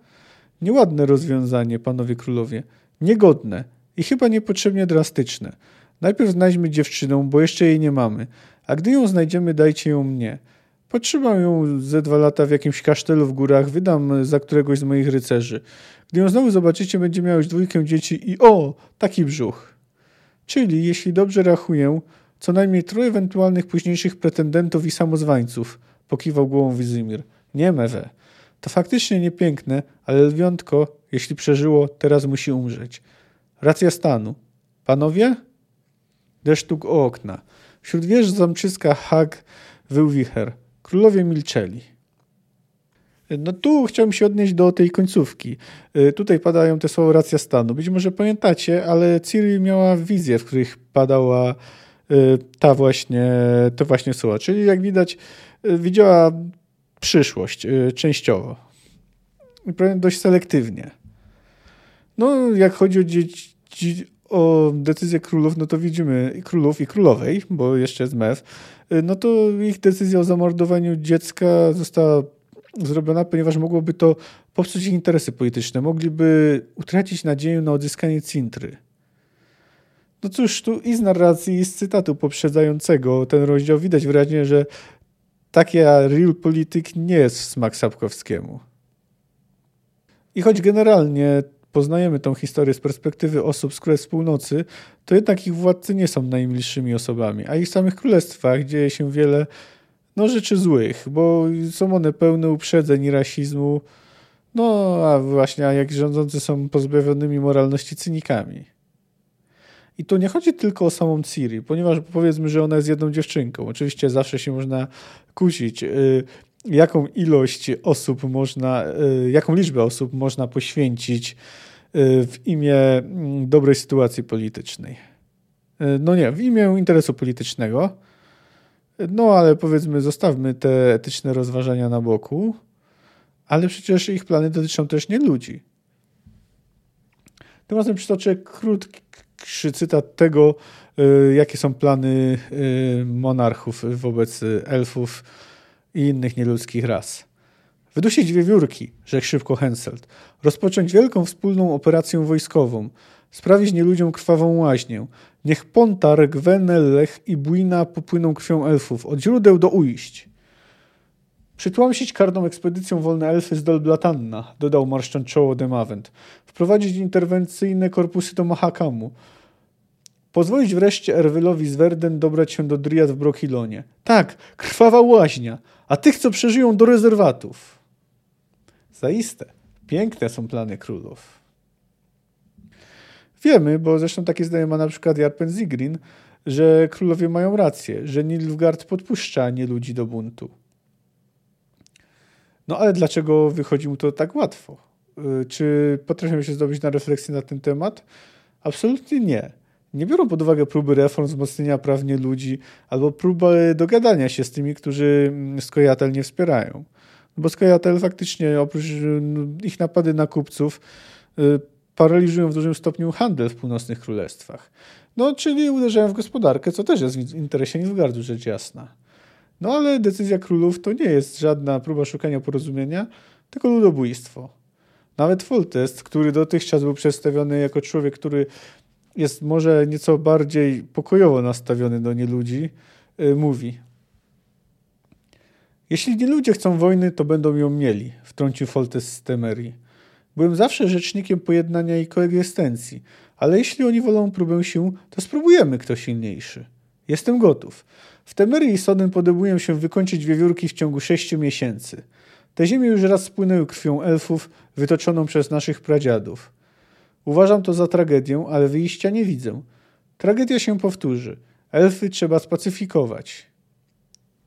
Nieładne rozwiązanie, panowie królowie. Niegodne i chyba niepotrzebnie drastyczne. Najpierw znajdźmy dziewczynę, bo jeszcze jej nie mamy, a gdy ją znajdziemy, dajcie ją mnie. Potrzymam ją ze dwa lata w jakimś kasztelu w górach, wydam za któregoś z moich rycerzy. Gdy ją znowu zobaczycie, będzie miała już dwójkę dzieci i o, taki brzuch. Czyli, jeśli dobrze rachuję, co najmniej troje ewentualnych późniejszych pretendentów i samozwańców, pokiwał głową Wizimir. Nie, Mewe. To faktycznie niepiękne, ale lwiątko, jeśli przeżyło, teraz musi umrzeć. Racja stanu. Panowie? Desztuk o okna. Wśród wież zamczyska Hag wył wicher. Królowie milczeli. No tu chciałbym się odnieść do tej końcówki. Y, tutaj padają te słowa racja stanu. Być może pamiętacie, ale Ciri miała wizję, w których padała y, ta właśnie, to właśnie słowa. Czyli jak widać, y, widziała przyszłość częściowo. I dość selektywnie. No, jak chodzi o, dzieci, o decyzję królów, no to widzimy królów i królowej, bo jeszcze jest MEF, no to ich decyzja o zamordowaniu dziecka została zrobiona, ponieważ mogłoby to popsuć ich interesy polityczne. Mogliby utracić nadzieję na odzyskanie Cintry. No cóż, tu i z narracji, i z cytatu poprzedzającego ten rozdział widać wyraźnie, że taki real polityk nie jest w smak Sapkowskiemu. I choć generalnie poznajemy tą historię z perspektywy osób z Królestw Północy, to jednak ich władcy nie są najmilszymi osobami, a ich samych królestwach dzieje się wiele no, rzeczy złych, bo są one pełne uprzedzeń i rasizmu, no a właśnie, a jak rządzący są pozbawionymi moralności cynikami. I tu nie chodzi tylko o samą Ciri, ponieważ powiedzmy, że ona jest jedną dziewczynką. Oczywiście zawsze się można kusić, y, jaką ilość osób można, y, jaką liczbę osób można poświęcić Y, w imię mm, dobrej sytuacji politycznej. No nie, w imię interesu politycznego. No ale powiedzmy, zostawmy te etyczne rozważania na boku, ale przecież ich plany dotyczą też nie ludzi. Tymczasem przytoczę krótki cytat tego, y, jakie są plany monarchów wobec elfów i innych nieludzkich ras. Wydusić wiewiórki, rzekł szybko Henselt. Rozpocząć wielką wspólną operację wojskową. Sprawić nieludziom krwawą łaźnię. Niech Pontar, Gwenellech i Buina popłyną krwią elfów, od źródeł do ujść. Przytłamsić karną ekspedycją wolne elfy z Dolblatanna, dodał marszcząc czoło Demavent. Wprowadzić interwencyjne korpusy do Mahakamu. Pozwolić wreszcie Erwylowi z Werden dobrać się do Driad w Brokilonie. Tak, krwawa łaźnia, a tych, co przeżyją, do rezerwatów. Zaiste, piękne są plany królów. Wiemy, bo zresztą takie zdanie ma na przykład Jarpen Zigrin, że królowie mają rację, że Nilfgaard podpuszcza nie ludzi do buntu. No ale dlaczego wychodzi mu to tak łatwo? Y, czy potrafią się zdobyć na refleksję na ten temat? Absolutnie nie. Nie biorą pod uwagę próby reform, wzmocnienia prawnie ludzi albo próby dogadania się z tymi, którzy mm, Skojatel nie wspierają. No bo Skojatel faktycznie oprócz no, ich napady na kupców y, paraliżują w dużym stopniu handel w północnych królestwach. No, czyli uderzają w gospodarkę, co też jest w interesie Nilfgaardu, rzecz jasna. No ale decyzja królów to nie jest żadna próba szukania porozumienia, tylko ludobójstwo. Nawet Foltest, który dotychczas był przedstawiony jako człowiek, który jest może nieco bardziej pokojowo nastawiony do nieludzi, yy, mówi Jeśli nie ludzie chcą wojny, to będą ją mieli, wtrącił Foltest z Temerii. Byłem zawsze rzecznikiem pojednania i koegzystencji, ale jeśli oni wolą próbę sił, to spróbujemy kto silniejszy. Jestem gotów. W Temerii i Soden podobuję się wykończyć wiewiórki w ciągu sześciu miesięcy. Te ziemie już raz spłynęły krwią elfów wytoczoną przez naszych pradziadów. Uważam to za tragedię, ale wyjścia nie widzę. Tragedia się powtórzy. Elfy trzeba spacyfikować.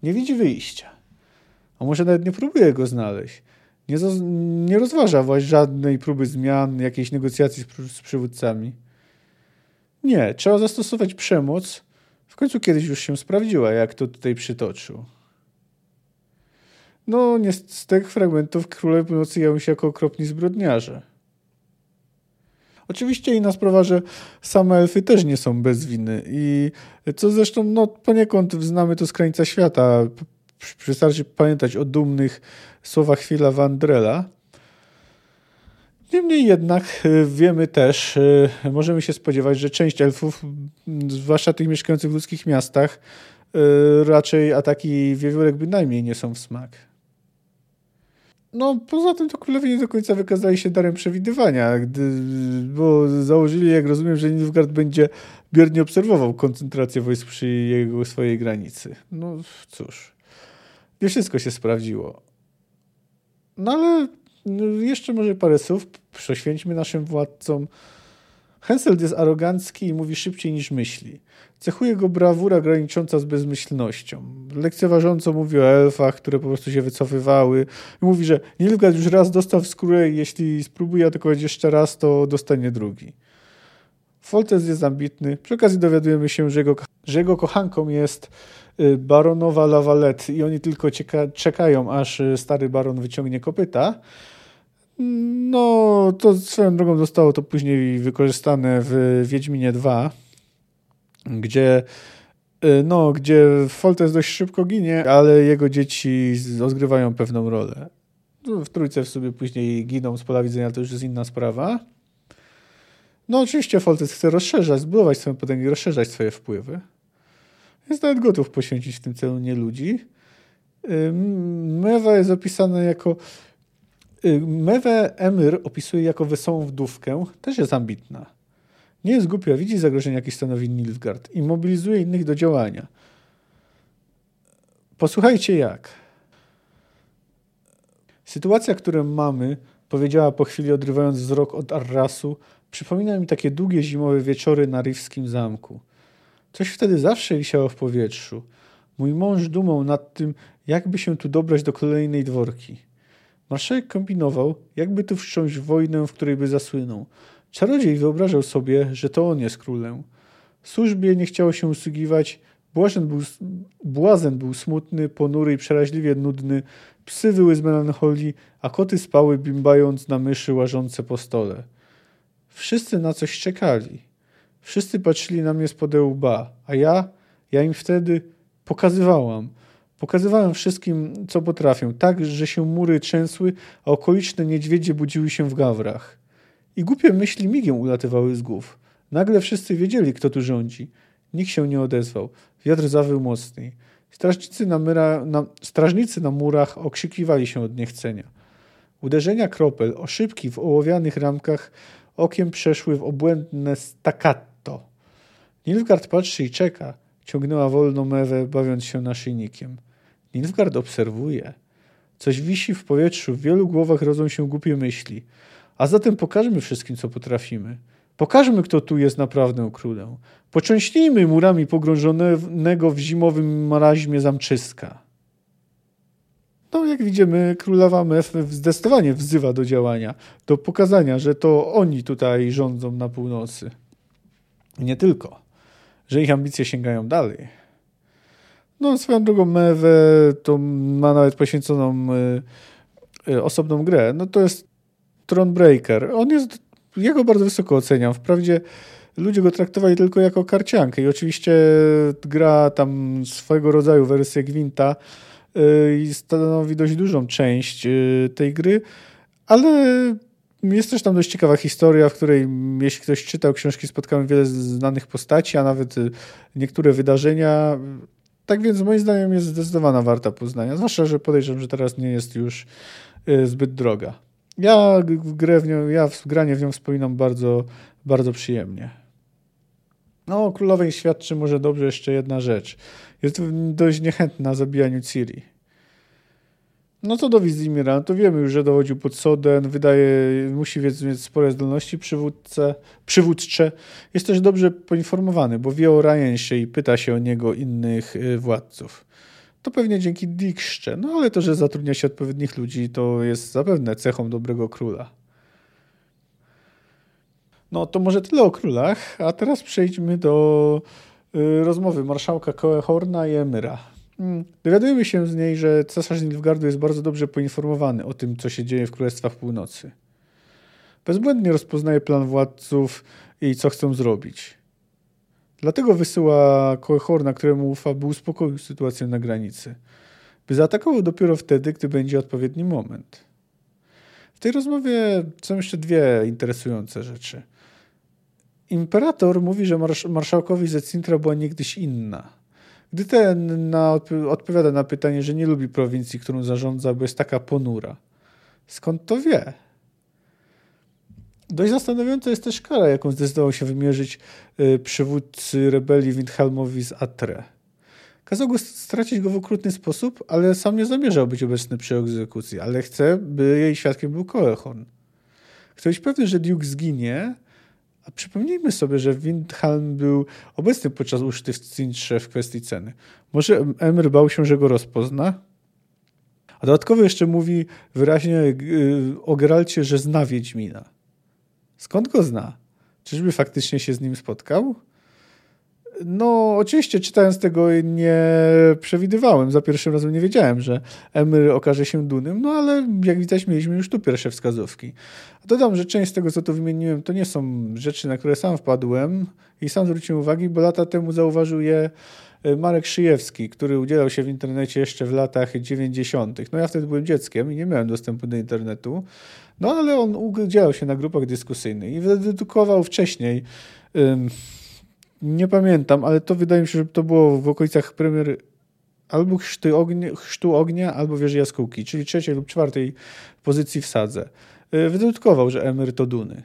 Nie widzi wyjścia. A może nawet nie próbuje go znaleźć. Nie, nie rozważa właśnie żadnej próby zmian, jakiejś negocjacji z, z przywódcami. Nie, trzeba zastosować przemoc. W końcu kiedyś już się sprawdziła, jak to tutaj przytoczył. No, nie, z tych fragmentów królowie północy jawią się jako okropni zbrodniarze. Oczywiście inna sprawa, że same elfy też nie są bez winy i co zresztą no, poniekąd znamy to z krańca świata. Wystarczy pamiętać o dumnych słowach Phila Vandrela. Niemniej jednak e, wiemy też, e, możemy się spodziewać, że część elfów, zwłaszcza tych mieszkających w ludzkich miastach, e, raczej ataki wiewiórek bynajmniej nie są w smak. No, poza tym to królowie nie do końca wykazali się darem przewidywania, gdy, bo założyli, jak rozumiem, że Nilfgaard będzie biernie obserwował koncentrację wojsk przy jego swojej granicy. No cóż, nie wszystko się sprawdziło. No ale jeszcze może parę słów prześwięćmy naszym władcom Hensel jest arogancki i mówi szybciej niż myśli. Cechuje go brawura granicząca z bezmyślnością. Lekceważąco mówi o elfach, które po prostu się wycofywały. I mówi, że Nilfgaard już raz dostał w skórę i jeśli spróbuje atakować jeszcze raz, to dostanie drugi. Foltest jest ambitny. Przy okazji dowiadujemy się, że jego, że jego kochanką jest baronowa Lavalette i oni tylko czekają, aż y, stary baron wyciągnie kopyta. No, to swoją drogą zostało to później wykorzystane w Wiedźminie 2, gdzie y, no, gdzie Foltest dość szybko ginie, ale jego dzieci odgrywają pewną rolę. No, w trójce w sobie później giną z pola widzenia, to już jest inna sprawa. No oczywiście Foltest chce rozszerzać, zbudować swoją potęgę, rozszerzać swoje wpływy. Jest nawet gotów poświęcić w tym celu nie ludzi. Mewa jest opisana jako Y, Mewe Emir opisuje jako wesołą wdówkę, też jest ambitna. Nie jest głupia, widzi zagrożenie, jakie stanowi Nilfgaard i mobilizuje innych do działania. Posłuchajcie jak. Sytuacja, którą mamy, powiedziała po chwili odrywając wzrok od Arrasu, przypomina mi takie długie zimowe wieczory na Rifskim zamku. Coś wtedy zawsze wisiało w powietrzu. Mój mąż dumał nad tym, jakby się tu dobrać do kolejnej dworki. Marszałek kombinował, jakby tu wszcząć wojnę, w której by zasłynął. Czarodziej wyobrażał sobie, że to on jest królem. Służbie nie chciało się usługiwać, Błazen był, błazen był smutny, ponury i przeraźliwie nudny, psy wyły z melancholii, a koty spały, bimbając na myszy łażące po stole. Wszyscy na coś czekali. Wszyscy patrzyli na mnie spod łba, a ja, ja im wtedy pokazywałam – Pokazywałem wszystkim, co potrafię, tak, że się mury trzęsły, a okoliczne niedźwiedzie budziły się w gawrach. I głupie myśli migiem ulatywały z głów. Nagle wszyscy wiedzieli, kto tu rządzi. Nikt się nie odezwał. Wiatr zawył mocniej. Strażnicy na, myra, na, strażnicy na murach okrzykiwali się od niechcenia. Uderzenia kropel, oszybki w ołowianych ramkach okiem przeszły w obłędne staccato. Nilfgaard patrzy i czeka. Ciągnęła wolną mewę, bawiąc się naszyjnikiem. Nilfgaard obserwuje. Coś wisi w powietrzu, w wielu głowach rodzą się głupie myśli. A zatem pokażmy wszystkim, co potrafimy. Pokażmy, kto tu jest naprawdę królem. Poczęśnijmy murami pogrążonego w zimowym maraźmie zamczyska. No, jak widzimy, królowa Mef zdecydowanie wzywa do działania, do pokazania, że to oni tutaj rządzą na północy. Nie tylko, że ich ambicje sięgają dalej. No, swoją drogą Mewę to ma nawet poświęconą y, y, osobną grę. No to jest Thronebreaker. On jest, ja go bardzo wysoko oceniam. Wprawdzie ludzie go traktowali tylko jako karciankę i oczywiście gra tam swojego rodzaju wersję Gwinta y, i stanowi dość dużą część y, tej gry, ale jest też tam dość ciekawa historia, w której jeśli ktoś czytał książki, spotkałem wiele znanych postaci, a nawet y, niektóre wydarzenia. Tak więc moim zdaniem jest zdecydowana warta poznania, zwłaszcza, że podejrzewam, że teraz nie jest już zbyt droga. Ja grę w nią, ja w granie w nią wspominam bardzo, bardzo przyjemnie. No, o królowej świadczy może dobrze jeszcze jedna rzecz. Jest dość niechętna zabijaniu Ciri. No to do Wizimira, to wiemy już, że dowodził pod Soden, wydaje, musi mieć, spore zdolności przywódce, przywódcze. Jest też dobrze poinformowany, bo wie o Ryansie i pyta się o niego innych y, władców. To pewnie dzięki Dikszcze, no ale to, że zatrudnia się odpowiednich ludzi, to jest zapewne cechą dobrego króla. No to może tyle o królach, a teraz przejdźmy do y, rozmowy marszałka Koehorna i Emyra. Dowiadujemy się z niej, że cesarz Nilfgaardu jest bardzo dobrze poinformowany o tym, co się dzieje w Królestwach Północy. Bezbłędnie rozpoznaje plan władców i co chcą zrobić. Dlatego wysyła Koehorna, któremu ufa, by uspokoił sytuację na granicy. By zaatakował dopiero wtedy, gdy będzie odpowiedni moment. W tej rozmowie są jeszcze dwie interesujące rzeczy. Imperator mówi, że marsz marszałkowi Zecintra była niegdyś inna. Gdy ten na, odpowiada na pytanie, że nie lubi prowincji, którą zarządza, bo jest taka ponura. Skąd to wie? Dość zastanawiająca jest też kara, jaką zdecydował się wymierzyć y, przywódcy rebelii Windhelmowi z Atre. Kazał go stracić go w okrutny sposób, ale sam nie zamierzał być obecny przy egzekucji, ale chce, by jej świadkiem był Koehorn. Chce być pewny, że Duke zginie, a przypomnijmy sobie, że Windhelm był obecny podczas uczty w Cintrze w kwestii ceny. Może Emir bał się, że go rozpozna? A dodatkowo jeszcze mówi wyraźnie y, o Geralcie, że zna Wiedźmina. Skąd go zna? Czyżby faktycznie się z nim spotkał? No, oczywiście czytając tego nie przewidywałem. Za pierwszym razem nie wiedziałem, że Emir okaże się Dunym, no ale jak widać mieliśmy już tu pierwsze wskazówki. Dodam, że część z tego, co tu wymieniłem, to nie są rzeczy, na które sam wpadłem i sam zwróciłem uwagi, bo lata temu zauważył je e, Marek Szyjewski, który udzielał się w internecie jeszcze w latach 90. No ja wtedy byłem dzieckiem i nie miałem dostępu do internetu, no ale on udzielał się na grupach dyskusyjnych i wydedukował wcześniej nie pamiętam, ale to wydaje mi się, że to było w okolicach premier albo chrztu ognia, chrztu ognia albo wieży jaskółki, czyli trzeciej lub czwartej pozycji w sadze. Y, wydedukował, że Emir to Duny.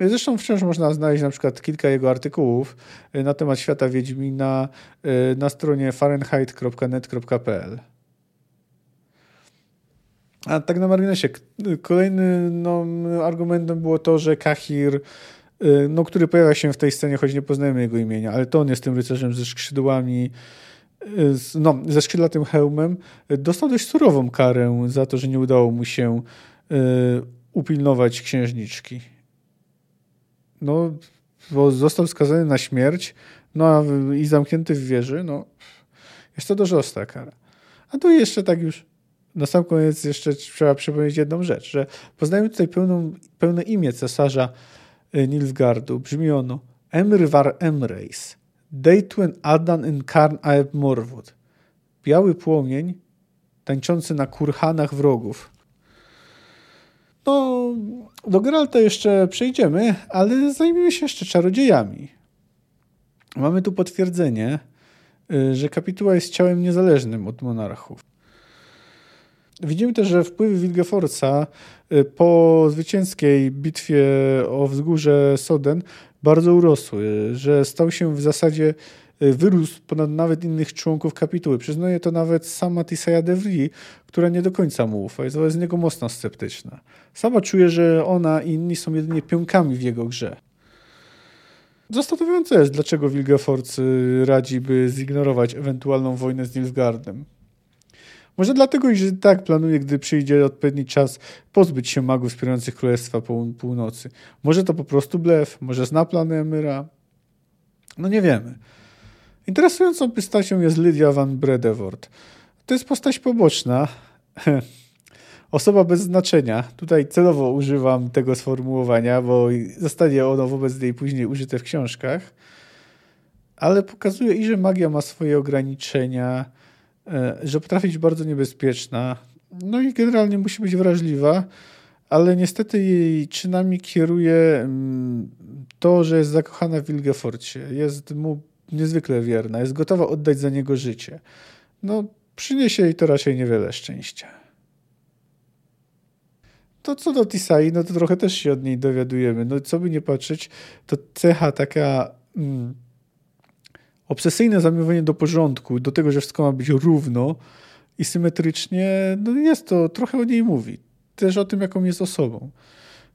Zresztą wciąż można znaleźć na przykład kilka jego artykułów y, na temat świata Wiedźmina y, na stronie fahrenheit.net.pl. A tak na marginesie, kolejnym no, argumentem było to, że Kahir no, który pojawia się w tej scenie, choć nie poznajemy jego imienia, ale to on jest tym rycerzem ze skrzydłami, y, no, ze skrzydlatym hełmem, y, dostał dość surową karę za to, że nie udało mu się upilnować księżniczki. No, bo został skazany na śmierć no, i zamknięty w wieży, no, jest to dość ostra kara. A tu jeszcze tak już na sam koniec jeszcze trzeba przypomnieć jedną rzecz, że poznajemy tutaj pełną, pełne imię cesarza Y, Nilfgaardu brzmi ono Emr var Emreis, Deitwen Adan in Karn Aeb Morwod. Biały płomień tańczący na kurhanach wrogów. No, do Geralta jeszcze przejdziemy, ale zajmiemy się jeszcze czarodziejami. Mamy tu potwierdzenie, y, że kapituła jest ciałem niezależnym od monarchów. Widzimy też, że wpływy Wilgefortza y, po zwycięskiej bitwie o wzgórze Soden bardzo urosły, że stał się w zasadzie Y, wyrósł ponad nawet innych członków kapituły. Przyznaje to nawet sama Tisaya DeVry, która nie do końca mu ufa, jest wobec niego mocno sceptyczna. Sama czuje, że ona i inni są jedynie pionkami w jego grze. Zastanawiające jest, dlaczego Wilgefortz radzi, by zignorować ewentualną wojnę z Nilfgaardem. Może dlatego, że tak planuje, gdy przyjdzie odpowiedni czas, pozbyć się magów wspierających Królestwa Północy. Może to po prostu blef, może zna plany Emyra. No nie wiemy. Interesującą postacią jest Lydia van Bredewort. To jest postać poboczna, osoba bez znaczenia. Tutaj celowo używam tego sformułowania, bo zostanie ono wobec niej później użyte w książkach, ale pokazuje i, że magia ma swoje ograniczenia, że potrafi być bardzo niebezpieczna, no i generalnie musi być wrażliwa, ale niestety jej czynami kieruje mm, to, że jest zakochana w Wilgeforcie. Jest mu niezwykle wierna, jest gotowa oddać za niego życie. No, przyniesie jej to raczej niewiele szczęścia. To co do Tisai, no to trochę też się od niej dowiadujemy. No co by nie patrzeć, to cecha taka mm, obsesyjne zamiłowanie do porządku, do tego, że wszystko ma być równo i symetrycznie, no jest to, trochę o niej mówi. Też o tym, jaką jest osobą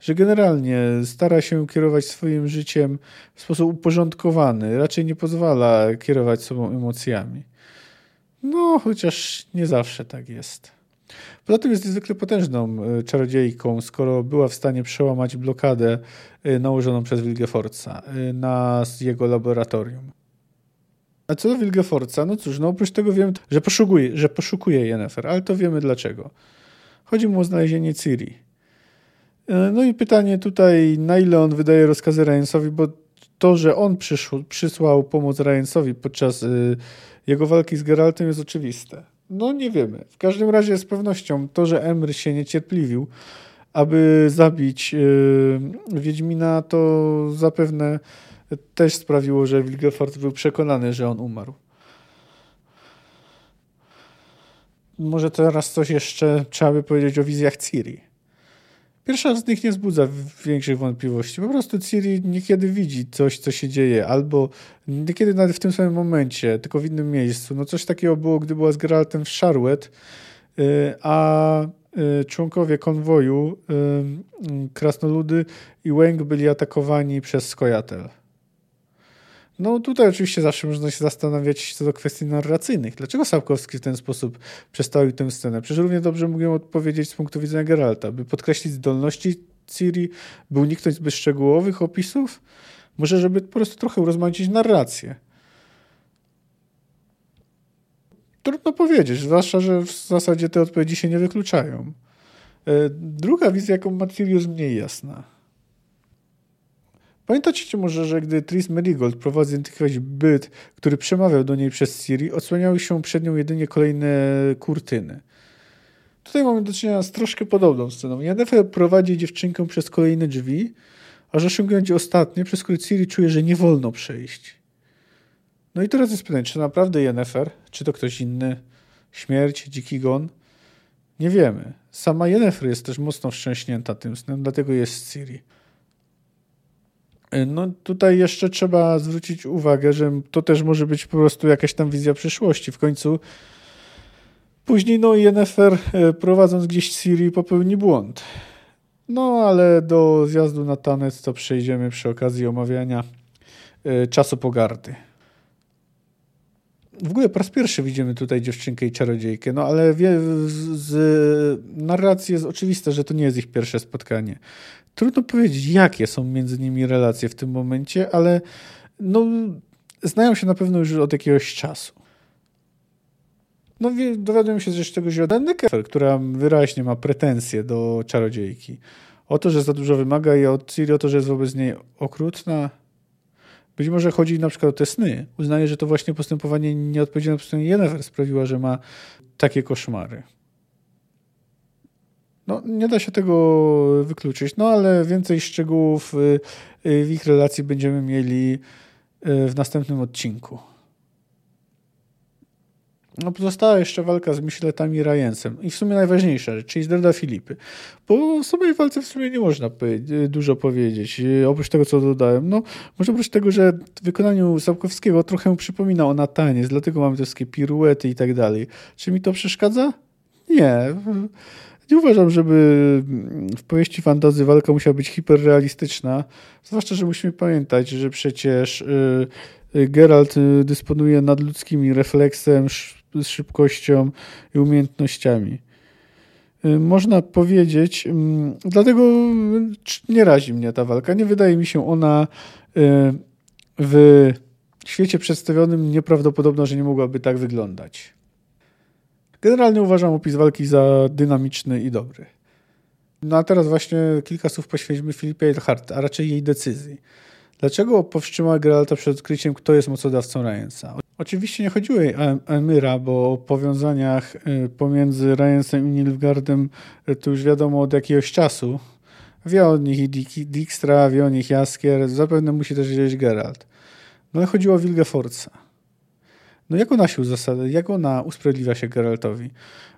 że generalnie stara się kierować swoim życiem w sposób uporządkowany, raczej nie pozwala kierować sobą emocjami. No, chociaż nie zawsze tak jest. Poza tym jest niezwykle potężną e, czarodziejką, skoro była w stanie przełamać blokadę e, nałożoną przez Wilgefortza e, na jego laboratorium. A co do Wilgefortza, no cóż, no oprócz tego wiem, że poszukuje, że poszukuje Yennefer, ale to wiemy dlaczego. Chodzi mu o znalezienie Ciri. E, no i pytanie tutaj, na ile on wydaje rozkazy Ryansowi, bo to, że on przysłał pomoc Ryansowi podczas y, jego walki z Geraltem jest oczywiste. No nie wiemy. W każdym razie z pewnością to, że Emry się niecierpliwił, aby zabić y, Wiedźmina, to zapewne też sprawiło, że Wilgefort był przekonany, że on umarł. Może teraz coś jeszcze trzeba by powiedzieć o wizjach Ciri. Pierwsza z nich nie wzbudza większych wątpliwości. Po prostu Ciri niekiedy widzi coś, co się dzieje, albo niekiedy nawet w tym samym momencie, tylko w innym miejscu. No coś takiego było, gdy była z Geraltem w Charlotte, y, a y, członkowie konwoju, y, krasnoludy i Wang byli atakowani przez Skojatel. No tutaj oczywiście zawsze można się zastanawiać co do kwestii narracyjnych. Dlaczego Sapkowski w ten sposób przestawił tę scenę? Przecież równie dobrze mógł odpowiedzieć z punktu widzenia Geralta, by podkreślić zdolności Ciri, by uniknąć zbyt szczegółowych opisów, może żeby po prostu trochę urozmaicić narrację. Trudno powiedzieć, zwłaszcza, że w zasadzie te odpowiedzi się nie wykluczają. E, druga wizja, jaką ma jest mniej jasna. Pamiętacie może, że gdy Tris Merigold próbował zidentyfikować byt, który przemawiał do niej przez Siri, odsłaniały się przed nią jedynie kolejne kurtyny. Tutaj mamy do czynienia z troszkę podobną sceną. Yennefer prowadzi dziewczynkę przez kolejne drzwi, aż osiągnąć ostatnie, przez które Ciri czuje, że nie wolno przejść. No i teraz jest pytanie, czy naprawdę Yennefer, czy to ktoś inny, śmierć, dziki gon? Nie wiemy. Sama Yennefer jest też mocno wstrząśnięta tym snem, dlatego jest Ciri. Y, no tutaj jeszcze trzeba zwrócić uwagę, że to też może być po prostu jakaś tam wizja przyszłości. W końcu później no Yennefer y, prowadząc gdzieś Siri popełni błąd. No ale do zjazdu na tanec to przejdziemy przy okazji omawiania y, czasu pogardy. W ogóle po raz pierwszy widzimy tutaj dziewczynkę i czarodziejkę, no ale wie, z, z narracji jest oczywiste, że to nie jest ich pierwsze spotkanie. Trudno powiedzieć, jakie są między nimi relacje w tym momencie, ale no, znają się na pewno już od jakiegoś czasu. No, dowiadują się też tego, od Nekefer, która wyraźnie ma pretensje do czarodziejki. O to, że za dużo wymaga i od Ciri o to, że jest wobec niej okrutna. Być może chodzi na przykład o te sny. Uznaje, że to właśnie postępowanie nieodpowiedzialne po stronie Yennefer że ma takie koszmary. No, nie da się tego wykluczyć, no ale więcej szczegółów y, y, w ich relacji będziemy mieli y, w następnym odcinku. no, pozostała jeszcze walka z Myśletami Rajensem. I w sumie najważniejsza rzecz, czyli zdrada Filipy. Bo o samej walce w sumie nie można dużo powiedzieć. Oprócz tego, co dodałem. No, może oprócz tego, że w wykonaniu Sapkowskiego trochę przypomina o Nataniec, dlatego mamy te wszystkie piruety i tak dalej. Czy mi to przeszkadza? Nie. Nie uważam, żeby w powieści fantazy walka musiała być hiperrealistyczna. Zwłaszcza, że musimy pamiętać, że przecież y, y, Geralt y, dysponuje nadludzkimi refleksem, szybkością i umiejętnościami. Można powiedzieć, mm, dlatego nie razi mnie ta walka. Nie wydaje mi się ona w świecie przedstawionym nieprawdopodobna, że nie mogłaby tak wyglądać. Generalnie uważam opis walki za dynamiczny i dobry. No a teraz właśnie kilka słów poświęćmy Filipie Eilhart, a raczej jej decyzji. Dlaczego powstrzymała Geralta przed odkryciem, kto jest mocodawcą Ryansa? Oczywiście nie chodziło jej o Emyra, bo o powiązaniach y, pomiędzy Ryansem i Nilfgaardem y, to już wiadomo od jakiegoś czasu. Wie o nich i Dijkstra, wie o nich Jaskier, zapewne musi też wiedzieć Geralt. No ale chodziło o Wilgefortza. No jak ona się uzasadnia, jak ona usprawiedliwia się Geraltowi?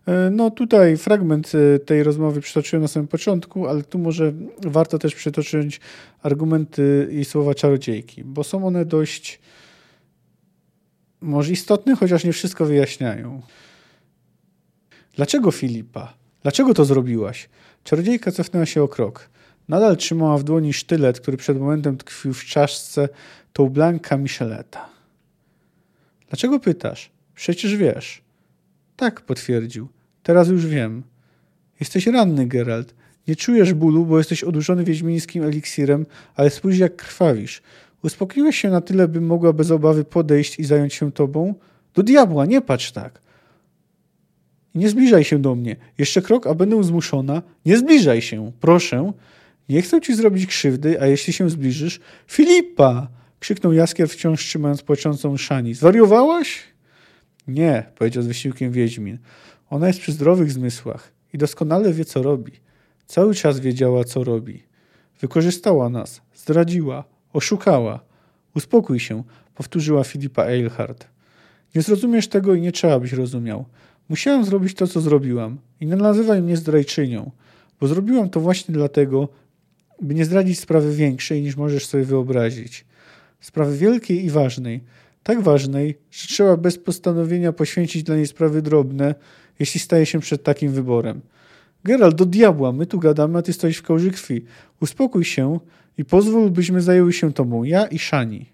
E, no tutaj fragment e, tej rozmowy przytoczyłem na samym początku, ale tu może warto też przytoczyć argumenty i słowa czarodziejki, bo są one dość może istotne, chociaż nie wszystko wyjaśniają. Dlaczego Filipa? Dlaczego to zrobiłaś? Czarodziejka cofnęła się o krok. Nadal trzymała w dłoni sztylet, który przed momentem tkwił w czaszce tą Blanka Micheleta. Dlaczego pytasz? Przecież wiesz. Tak, potwierdził. Teraz już wiem. Jesteś ranny, Geralt. Nie czujesz bólu, bo jesteś odurzony wiedźmińskim eliksirem, ale spójrz jak krwawisz. Uspokoiłeś się na tyle, bym mogła bez obawy podejść i zająć się tobą? Do diabła, nie patrz tak. Nie zbliżaj się do mnie. Jeszcze krok, a będę zmuszona. Nie zbliżaj się, proszę. Nie chcę ci zrobić krzywdy, a jeśli się zbliżysz... Filipa! Krzyknął Jaskier wciąż trzymając płaczącą Szani. Zwariowałaś? Nie, powiedział z wysiłkiem Wiedźmin. Ona jest przy zdrowych zmysłach i doskonale wie, co robi. Cały czas wiedziała, co robi. Wykorzystała nas, zdradziła, oszukała. Uspokój się, powtórzyła Filipa Eilhart. Nie zrozumiesz tego i nie trzeba byś rozumiał. Musiałam zrobić to, co zrobiłam. I nie nazywaj mnie zdrajczynią, bo zrobiłam to właśnie dlatego, by nie zdradzić sprawy większej, niż możesz sobie wyobrazić sprawy wielkiej i ważnej. Tak ważnej, że trzeba bez postanowienia poświęcić dla niej sprawy drobne, jeśli staje się przed takim wyborem. Geralt, do diabła, my tu gadamy, a ty stoisz w kołży krwi. Uspokój się i pozwól, byśmy zajęły się tobą, ja i Szani.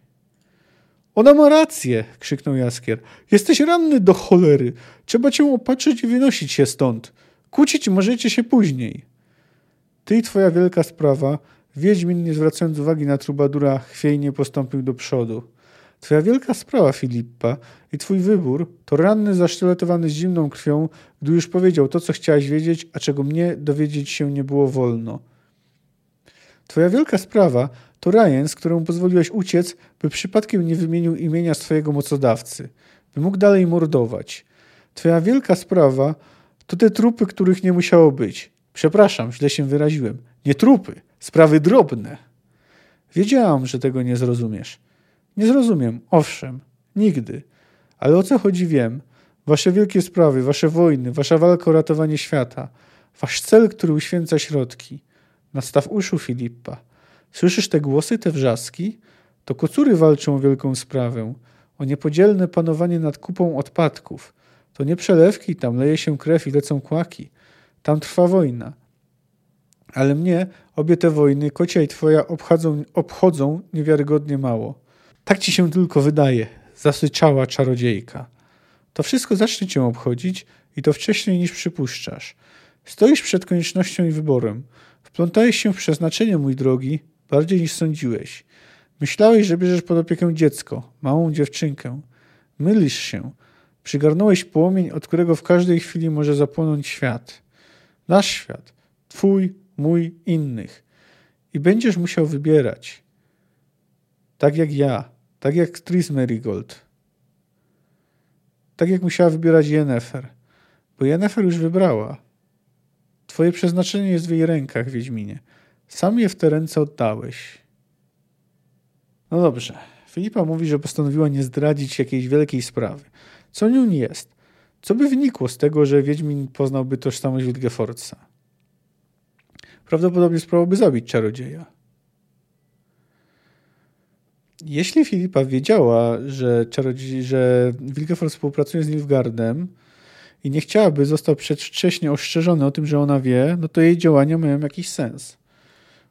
Ona ma rację, krzyknął Jaskier. Jesteś ranny do cholery. Trzeba cię opatrzyć i wynosić się stąd. Kłócić możecie się później. Ty i twoja wielka sprawa Wiedźmin, nie zwracając uwagi na trubadura, chwiejnie postąpił do przodu. Twoja wielka sprawa, Filippa, i twój wybór to ranny zasztyletowany z zimną krwią, gdy już powiedział to, co chciałaś wiedzieć, a czego mnie dowiedzieć się nie było wolno. Twoja wielka sprawa to Ryan, z któremu pozwoliłeś uciec, by przypadkiem nie wymienił imienia swojego mocodawcy, by mógł dalej mordować. Twoja wielka sprawa to te trupy, których nie musiało być. Przepraszam, źle się wyraziłem. Nie trupy, sprawy drobne. Wiedziałam, że tego nie zrozumiesz. Nie zrozumiem, owszem, nigdy. Ale o co chodzi wiem. Wasze wielkie sprawy, wasze wojny, wasza walka o ratowanie świata, wasz cel, który uświęca środki. Nastaw uszu, Filippa. Słyszysz te głosy, te wrzaski? To kocury walczą o wielką sprawę, o niepodzielne panowanie nad kupą odpadków. To nie przelewki, tam leje się krew i lecą kłaki. Tam trwa wojna. Ale mnie obie te wojny, kocia i twoja, obchodzą, obchodzą niewiarygodnie mało. Tak ci się tylko wydaje, zasyczała czarodziejka. To wszystko zacznie cię obchodzić i to wcześniej niż przypuszczasz. Stoisz przed koniecznością i wyborem. Wplątałeś się w przeznaczenie, mój drogi, bardziej niż sądziłeś. Myślałeś, że bierzesz pod opiekę dziecko, małą dziewczynkę. Mylisz się. Przygarnąłeś płomień, od którego w każdej chwili może zapłonąć świat. Nasz świat. Twój, mój, innych. I będziesz musiał wybierać. Tak jak ja, tak jak Tris Merigold. Tak jak musiała wybierać Yennefer. Bo Yennefer już wybrała. Twoje przeznaczenie jest w jej rękach, Wiedźminie. Sam je w te ręce oddałeś. No dobrze. Filipa mówi, że postanowiła nie zdradzić jakiejś wielkiej sprawy. Co nią jest? Co by wynikło z tego, że Wiedźmin poznałby tożsamość Wilgefortza? Prawdopodobnie spróbowałby zabić czarodzieja. Jeśli Filipa wiedziała, że, czarodziej, że Wilgefort współpracuje z Nilfgaardem i nie chciałaby został przedwcześnie ostrzeżony o tym, że ona wie, no to jej działania mają jakiś sens.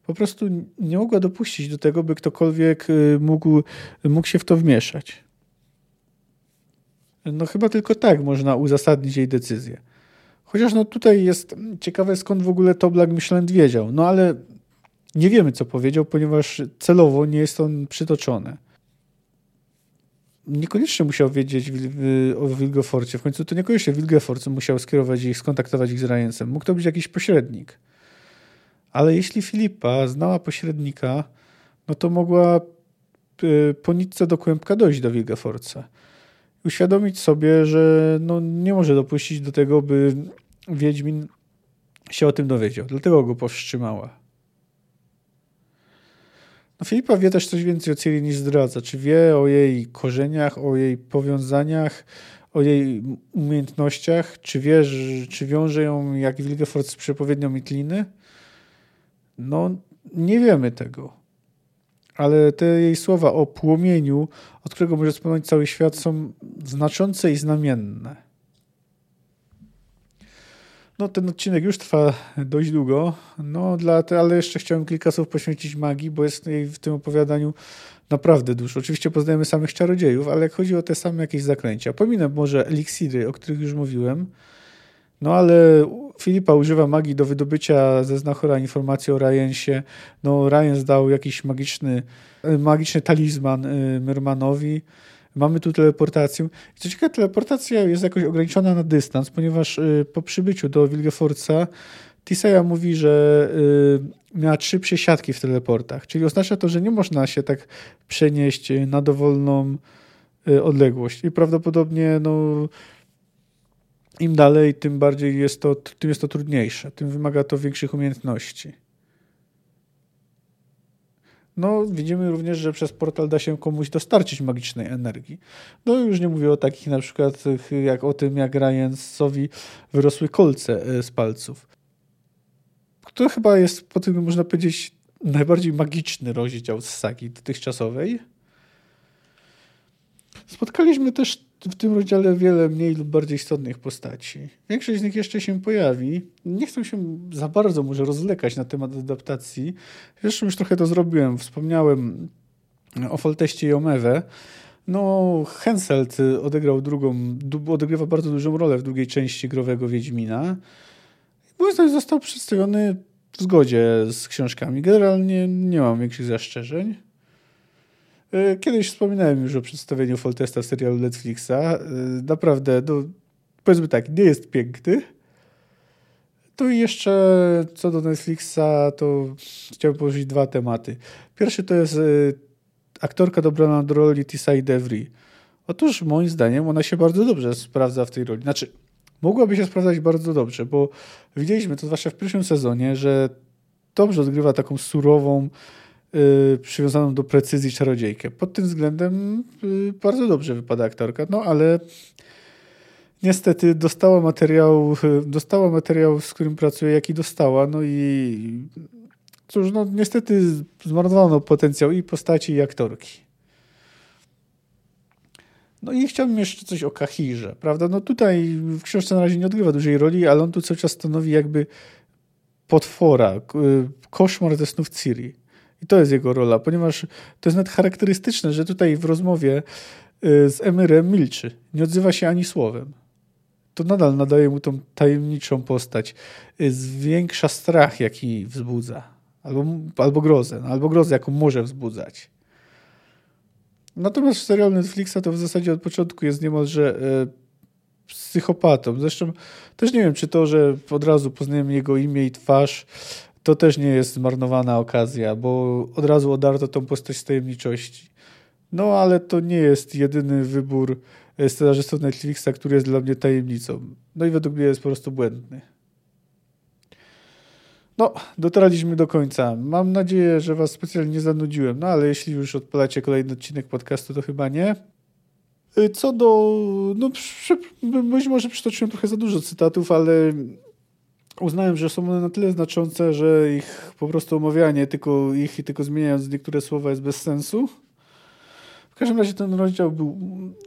Po prostu nie mogła dopuścić do tego, by ktokolwiek y, mógł, mógł się w to wmieszać. No chyba tylko tak można uzasadnić jej decyzję. Chociaż no tutaj jest ciekawe, skąd w ogóle Toblak Michelin wiedział. No ale nie wiemy, co powiedział, ponieważ celowo nie jest on przytoczony. Niekoniecznie musiał wiedzieć o Wilgeforcie. W końcu to niekoniecznie Wilgefort musiał skierować ich, skontaktować ich z Ryensem. Mógł to być jakiś pośrednik. Ale jeśli Filipa znała pośrednika, no to mogła y, po nitce do kłębka dojść do Wilgeforca. Uświadomić sobie, że no nie może dopuścić do tego, by Wiedźmin się o tym dowiedział. Dlatego go powstrzymała. No Filipa wie też coś więcej o Ciri niż zdradza. Czy wie o jej korzeniach, o jej powiązaniach, o jej umiejętnościach? Czy wie, czy wiąże ją jak Wilgefort z przepowiednią Mitliny? No, nie wiemy tego. Ale te jej słowa o płomieniu, od którego może spłynąć cały świat, są znaczące i znamienne. No, ten odcinek już trwa dość długo, no, dla te, ale jeszcze chciałem kilka słów poświęcić magii, bo jest jej w tym opowiadaniu naprawdę dużo. Oczywiście poznajemy samych czarodziejów, ale jak chodzi o te same jakieś zaklęcia, pominę może eliksiry, o których już mówiłem, no ale Filipa używa magii do wydobycia ze Znachora informacji o Ryansie. No, Ryans dał jakiś magiczny, magiczny talizman y, Mermanowi. Mamy tu teleportację. Co ciekawe, teleportacja jest jakoś ograniczona na dystans, ponieważ y, po przybyciu do Wilgefortza Tisaya mówi, że y, miała trzy przesiadki w teleportach, czyli oznacza to, że nie można się tak przenieść na dowolną odległość. I prawdopodobnie no, im dalej, tym bardziej jest to, tym jest to trudniejsze, tym wymaga to większych umiejętności. No, widzimy również, że przez portal da się komuś dostarczyć magicznej energii. No, już nie mówię o takich na przykład jak o tym, jak Ryansowi wyrosły kolce e, z palców. To chyba jest, po tym można powiedzieć, najbardziej magiczny rozdział z sagi dotychczasowej. Spotkaliśmy też w tym rozdziale wiele mniej lub bardziej istotnych postaci. Większość z nich jeszcze się pojawi. Nie chcę się za bardzo może rozlekać na temat adaptacji. Zresztą już trochę to zrobiłem. Wspomniałem o Folteście i Omewę. No, Henselt odegrał drugą, odegrywa bardzo dużą rolę w drugiej części growego Wiedźmina. Zdaniem został przedstawiony w zgodzie z książkami. Generalnie nie mam większych zastrzeżeń. E, kiedyś wspominałem już o przedstawieniu Foltesta serialu Netflixa. E, naprawdę, no, powiedzmy tak, nie jest piękny. Tu i jeszcze co do Netflixa, to chciałbym poruszyć dwa tematy. Pierwszy to jest e, aktorka dobrana do roli Tisai Devry. Otóż moim zdaniem ona się bardzo dobrze sprawdza w tej roli. Znaczy, mogłaby się sprawdzać bardzo dobrze, bo widzieliśmy to zwłaszcza w pierwszym sezonie, że dobrze odgrywa taką surową, Y, przywiązaną do precyzji czarodziejkę. Pod tym względem y, bardzo dobrze wypada aktorka, no ale niestety dostała materiał, y, dostała materiał, z którym pracuje, jaki dostała, no i cóż, no niestety zmarnowano potencjał i postaci, i aktorki. No i chciałbym jeszcze coś o Kahirze, prawda? No tutaj w książce na razie nie odgrywa dużej roli, ale on tu cały czas stanowi jakby potwora, koszmar ze snów Ciri. I to jest jego rola, ponieważ to jest nawet charakterystyczne, że tutaj w rozmowie y, z Emyrem milczy, nie odzywa się ani słowem. To nadal nadaje mu tą tajemniczą postać. Y, zwiększa strach, jaki wzbudza. Albo, albo grozę, no, albo grozę, jaką może wzbudzać. Natomiast w serialu Netflixa to w zasadzie od początku jest niemalże e, psychopatą. Zresztą też nie wiem, czy to, że od razu poznajemy jego imię i twarz, to też nie jest zmarnowana okazja, bo od razu odarto tą postać z tajemniczości. No ale to nie jest jedyny wybór scenarzystów Netflixa, który jest dla mnie tajemnicą. No i według mnie jest po prostu błędny. No, dotarliśmy do końca. Mam nadzieję, że Was specjalnie nie zanudziłem, no ale jeśli już odpalacie kolejny odcinek podcastu, to chyba nie. Y, co do. No, przy, być może przytoczyłem trochę za dużo cytatów, ale uznałem, że są one na tyle znaczące, że ich po prostu omawianie tylko ich i tylko zmieniając niektóre słowa jest bez sensu. W każdym razie ten rozdział był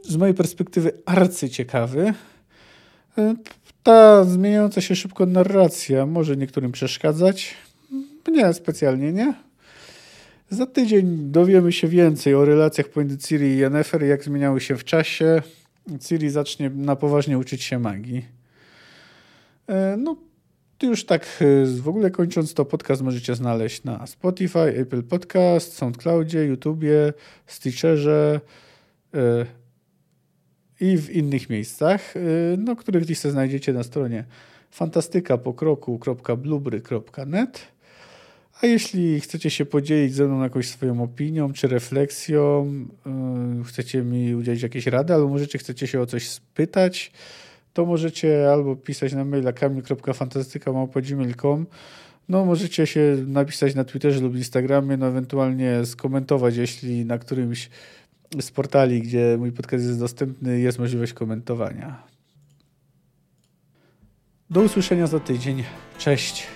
z mojej perspektywy arcyciekawy. Y, ta zmieniająca się szybko narracja może niektórym przeszkadzać. Nie, specjalnie nie. Za tydzień dowiemy się więcej o relacjach pomiędzy Ciri i Yennefer, jak zmieniały się w czasie. Ciri zacznie na poważnie uczyć się magii. E, no, już tak e, w ogóle kończąc, to podcast możecie znaleźć na Spotify, Apple Podcast, SoundCloudzie, YouTubie, Stitcherze e, i w innych miejscach, no, których listę znajdziecie na stronie fantastykapokroku.blubry.net. A jeśli chcecie się podzielić ze mną jakąś swoją opinią czy refleksją, yy, chcecie mi udzielić jakiejś rady, albo możecie chcecie się o coś spytać, to możecie albo pisać na maila kamil.fantastyka.gmail.com no możecie się napisać na Twitterze lub Instagramie, no ewentualnie skomentować, jeśli na którymś z portali, gdzie mój podcast jest dostępny, jest możliwość komentowania. Do usłyszenia za tydzień. Cześć.